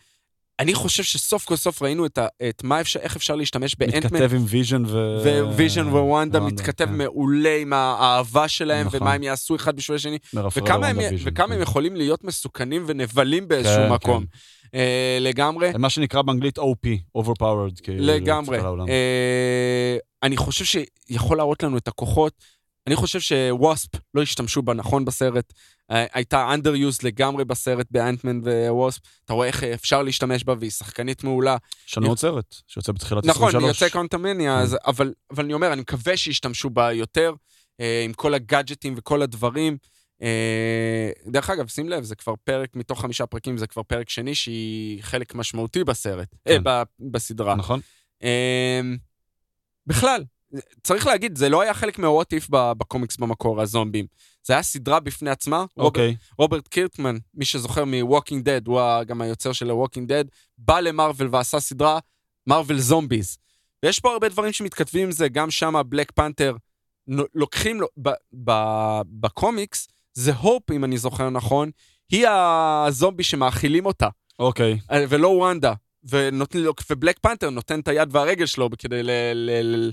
אני חושב שסוף כל סוף ראינו את, ה, את מה אפשר, איך אפשר להשתמש באנטמן, מתכתב עם ויז'ן ו... וויז'ן ווונדה וונדה, מתכתב כן. מעולה עם האהבה שלהם, נכון. ומה הם יעשו אחד בשביל השני, וכמה, הם, ויז'ן, וכמה כן. הם יכולים להיות מסוכנים ונבלים באיזשהו כן, מקום. אה, לגמרי. מה שנקרא באנגלית OP, overpowered, כאילו. לגמרי. אה, אני חושב שיכול להראות לנו את הכוחות. אני חושב שווספ לא השתמשו בה נכון בסרט. אה, הייתה underused לגמרי בסרט באנטמן וווספ. אתה רואה איך אפשר להשתמש בה, והיא שחקנית מעולה. יש לנו עוד סרט שיוצא בתחילת נכון, 23. יוצא קונטמניה, כן. אבל אבל אני אומר, אני מקווה שישתמשו בה יותר, אה, עם כל הגאדג'טים וכל הדברים. אה, דרך אגב, שים לב, זה כבר פרק מתוך חמישה פרקים, זה כבר פרק שני שהיא חלק משמעותי בסרט, כן. בסדרה. נכון? בכלל, צריך להגיד, זה לא היה חלק If ב- בקומיקס במקור, הזומבים. זה היה סדרה בפני עצמה. אוקיי. רוברט קירטמן, מי שזוכר מ-Walking Dead, הוא גם היוצר של ה-Walking Dead, בא למרוויל ועשה סדרה, מרוויל זומביז. ויש פה הרבה דברים שמתכתבים עם זה, גם שם בלק פנתר, לוקחים לו, ב- ב- בקומיקס, זה הופ, אם אני זוכר נכון, היא הזומבי שמאכילים אותה. אוקיי. אה, ולא וונדה. ובלק פנתר נותן את היד והרגל שלו כדי ל, ל, ל,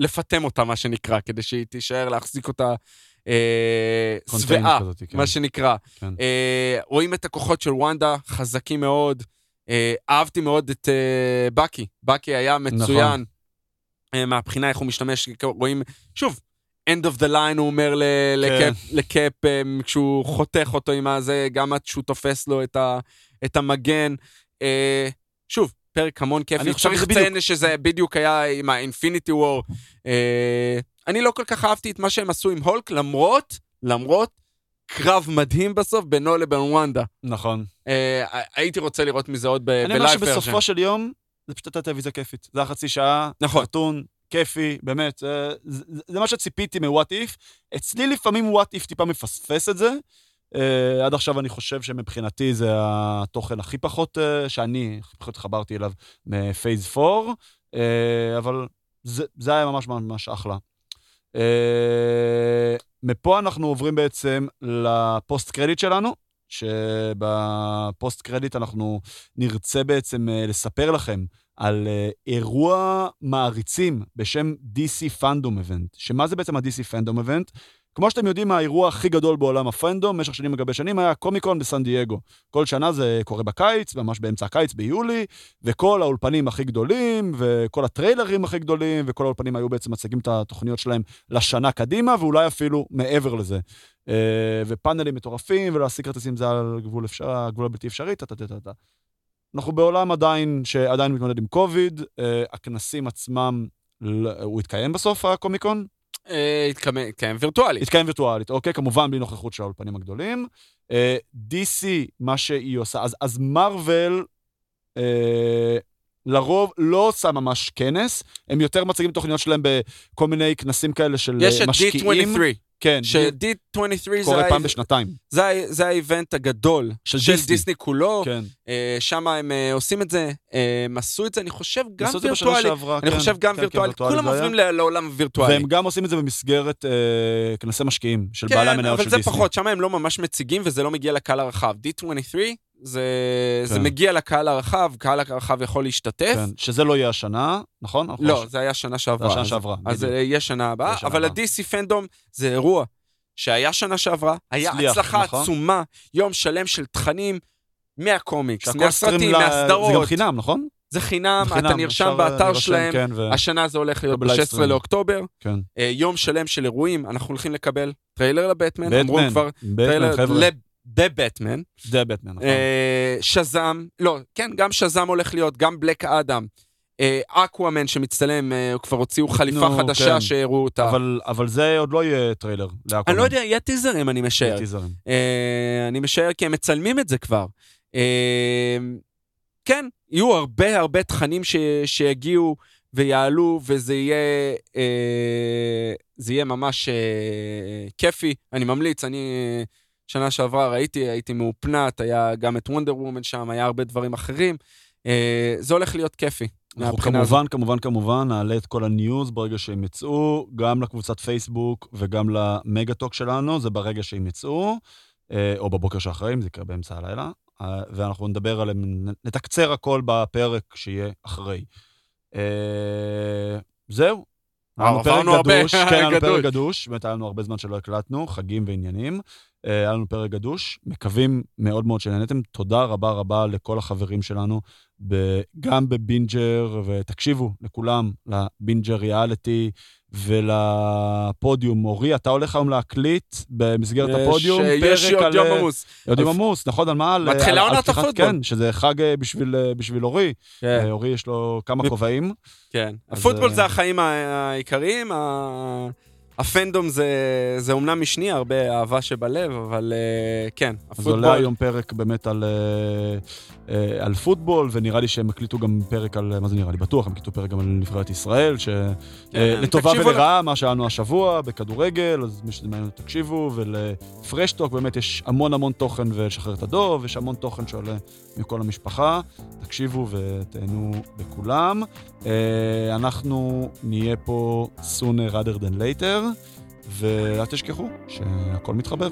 לפטם אותה, מה שנקרא, כדי שהיא תישאר להחזיק אותה אה, שבעה, כן. מה שנקרא. כן. אה, רואים את הכוחות של וונדה, חזקים מאוד. אה, אהבתי מאוד את אה, בקי. בקי היה מצוין. נכון. אה, מהבחינה איך הוא משתמש, רואים, שוב, end of the line הוא אומר ל- כן. לקאפ, לקאפ אה, כשהוא חותך אותו עם הזה, גם עד שהוא תופס לו את, ה, את המגן. אה, שוב, פרק המון כיפי. אני חושב לציין שזה בדיוק היה עם ה-Infinity War. אה, אני לא כל כך אהבתי את מה שהם עשו עם הולק, למרות, למרות, קרב מדהים בסוף בינו לבין וונדה. נכון. אה, הייתי רוצה לראות מזה עוד ב- אני אומר ב-live. שבסופו של יום, זה פשוט הייתה טלוויזיה כיפית. זה היה חצי שעה, נכון. חתון, כיפי, באמת. זה, זה, זה מה שציפיתי מ-What If. אצלי לפעמים What If טיפה מפספס את זה. Uh, עד עכשיו אני חושב שמבחינתי זה התוכן הכי פחות, uh, שאני הכי פחות חברתי אליו מפייס 4, uh, אבל זה, זה היה ממש ממש אחלה. Uh, מפה אנחנו עוברים בעצם לפוסט קרדיט שלנו, שבפוסט קרדיט אנחנו נרצה בעצם uh, לספר לכם על uh, אירוע מעריצים בשם DC Fandom Event. שמה זה בעצם ה-DC Fandom Event? כמו שאתם יודעים, האירוע הכי גדול בעולם הפנדום, במשך שנים לגבי שנים, היה קומיקון בסן דייגו. כל שנה זה קורה בקיץ, ממש באמצע הקיץ, ביולי, וכל האולפנים הכי גדולים, וכל הטריילרים הכי גדולים, וכל האולפנים היו בעצם מציגים את התוכניות שלהם לשנה קדימה, ואולי אפילו מעבר לזה. אה, ופאנלים מטורפים, ולהשיג כרטיסים זה על גבול, אפשר, הגבול הבלתי אפשרי, טה-טה-טה-טה. אנחנו בעולם עדיין, שעדיין מתמודד עם קוביד, אה, הכנסים עצמם, הוא התקיים בסוף, הקומיקון? אה, התקיים התקיים וירטואלית. יתקיים וירטואלית, אוקיי? כמובן בלי נוכחות של האולפנים הגדולים. אה, DC, מה שהיא עושה, אז, מרוויל, לרוב לא עושה ממש כנס, הם יותר מציגים תוכניות שלהם בכל מיני כנסים כאלה של יש אה, את משקיעים. D23, כן, ש-D23 זה קורה פעם בשנתיים. זה זה האיבנט הגדול של של דיסני. דיסני כולו. כן. שם הם אה, עושים את זה, אה, הם עשו את זה, אני חושב, גם את וירטואלי. שעברה, אני כן, חושב גם כן, וירטואלי. כן, כולם. עוברים לעולם הווירטואלי. והם גם עושים את זה במסגרת אה, כנסי משקיעים של בעלי כן, המניות של אבל זה דיסני. פחות, שם הם לא ממש מציגים וזה לא מגיע לקהל הרחב. D23 זה, זה כן. מגיע לקהל הרחב, קהל הרחב יכול להשתתף. כן, שזה לא יהיה השנה, נכון? לא, חושב- זה היה שנה זה שעברה. השנה אז- שעברה. אז. אה, יהיה שנה הבאה, שנה אבל. ה-DC פנדום זה אירוע שהיה שנה שעברה, היה הצליח, הצלחה נכון. עצומה, יום שלם של תכנים מהקומיקס, מהסרטים, stream ל- זה גם מהסדרות. חינם, נכון? זה חינם, חינם, אתה נרשם אפשר, באתר שלהם, כן, ו- השנה זה הולך להיות ב-live ב-16 stream. לאוקטובר, כן. אה, יום שלם של אירועים, אנחנו הולכים לקבל טריילר לבטמן, אמרו כבר, בטמן, טריילר חבר'ה. לב- בבטמן, זה בטמן, נכון. אה, שזאם, לא, כן, גם שזאם הולך להיות, גם בלק אדם, אקוואמן שמצטלם, אה, כבר הוציאו חליפה נו, חדשה כן. שהראו אותה. אבל, אבל זה עוד לא יהיה טריילר. אני לא יודע, יהיה טיזרים, אני משער. טיזרים. אה, אני משער כי הם מצלמים את זה כבר. אה, כן, יהיו הרבה הרבה תכנים ש, שיגיעו ויעלו, וזה יהיה, אה, זה יהיה ממש אה, כיפי. אני ממליץ, אני אה, שנה שעברה ראיתי, הייתי מאופנט, היה גם את וונדר וומן שם, היה הרבה דברים אחרים. אה, זה הולך להיות כיפי. אנחנו מהבחינה הזאת. כמובן, כמובן, כמובן, נעלה את כל הניוז ברגע שהם יצאו, גם לקבוצת פייסבוק וגם למגה-טוק שלנו, זה ברגע שהם יצאו, אה, או בבוקר שאחרי, אם זה יקרה באמצע הלילה, אה, ואנחנו נדבר עליהם, נתקצר הכל בפרק שיהיה אחרי. אה, זהו. עברנו הרבה, גדוש, כן, היה לנו. פרק גדוש, באמת היה לנו הרבה זמן שלא הקלטנו, חגים ועניינים. אה, היה לנו פרק גדוש, מקווים מאוד מאוד שנהנתם. תודה רבה רבה לכל החברים שלנו, גם בבינג'ר, ותקשיבו לכולם, לבינג'ר ריאליטי ולפודיום. אורי, אתה הולך היום להקליט במסגרת הפודיום יש פרק עוד על... יום עמוס. עוד יום עמוס, נכון, על מה? מתחילה עונת הפוטבול. כן, שזה חג אה, בשביל, אה, בשביל אורי. כן. אה, אורי יש לו כמה כובעים. כן. הפוטבול אה, זה החיים העיקריים, הפנדום זה, זה אומנם משני, הרבה אהבה שבלב, אבל אה, כן, אז הפוטבול... עולה היום פרק באמת על, אה, אה, על פוטבול, ונראה לי שהם הקליטו גם פרק על, מה זה נראה לי? בטוח, הם הקליטו פרק גם על נבחרת ישראל, כן, שלטובה תקשיבו ולרעה, מה שהיה לנו השבוע בכדורגל, אז מי שזה מעניין, תקשיבו, ולפרשטוק באמת יש המון המון תוכן ולשחרר את הדוב, יש המון תוכן שעולה מכל המשפחה, תקשיבו ותהנו לכולם. אה, אנחנו נהיה פה sooner rather than later, ואל תשכחו שהכל מתחבר.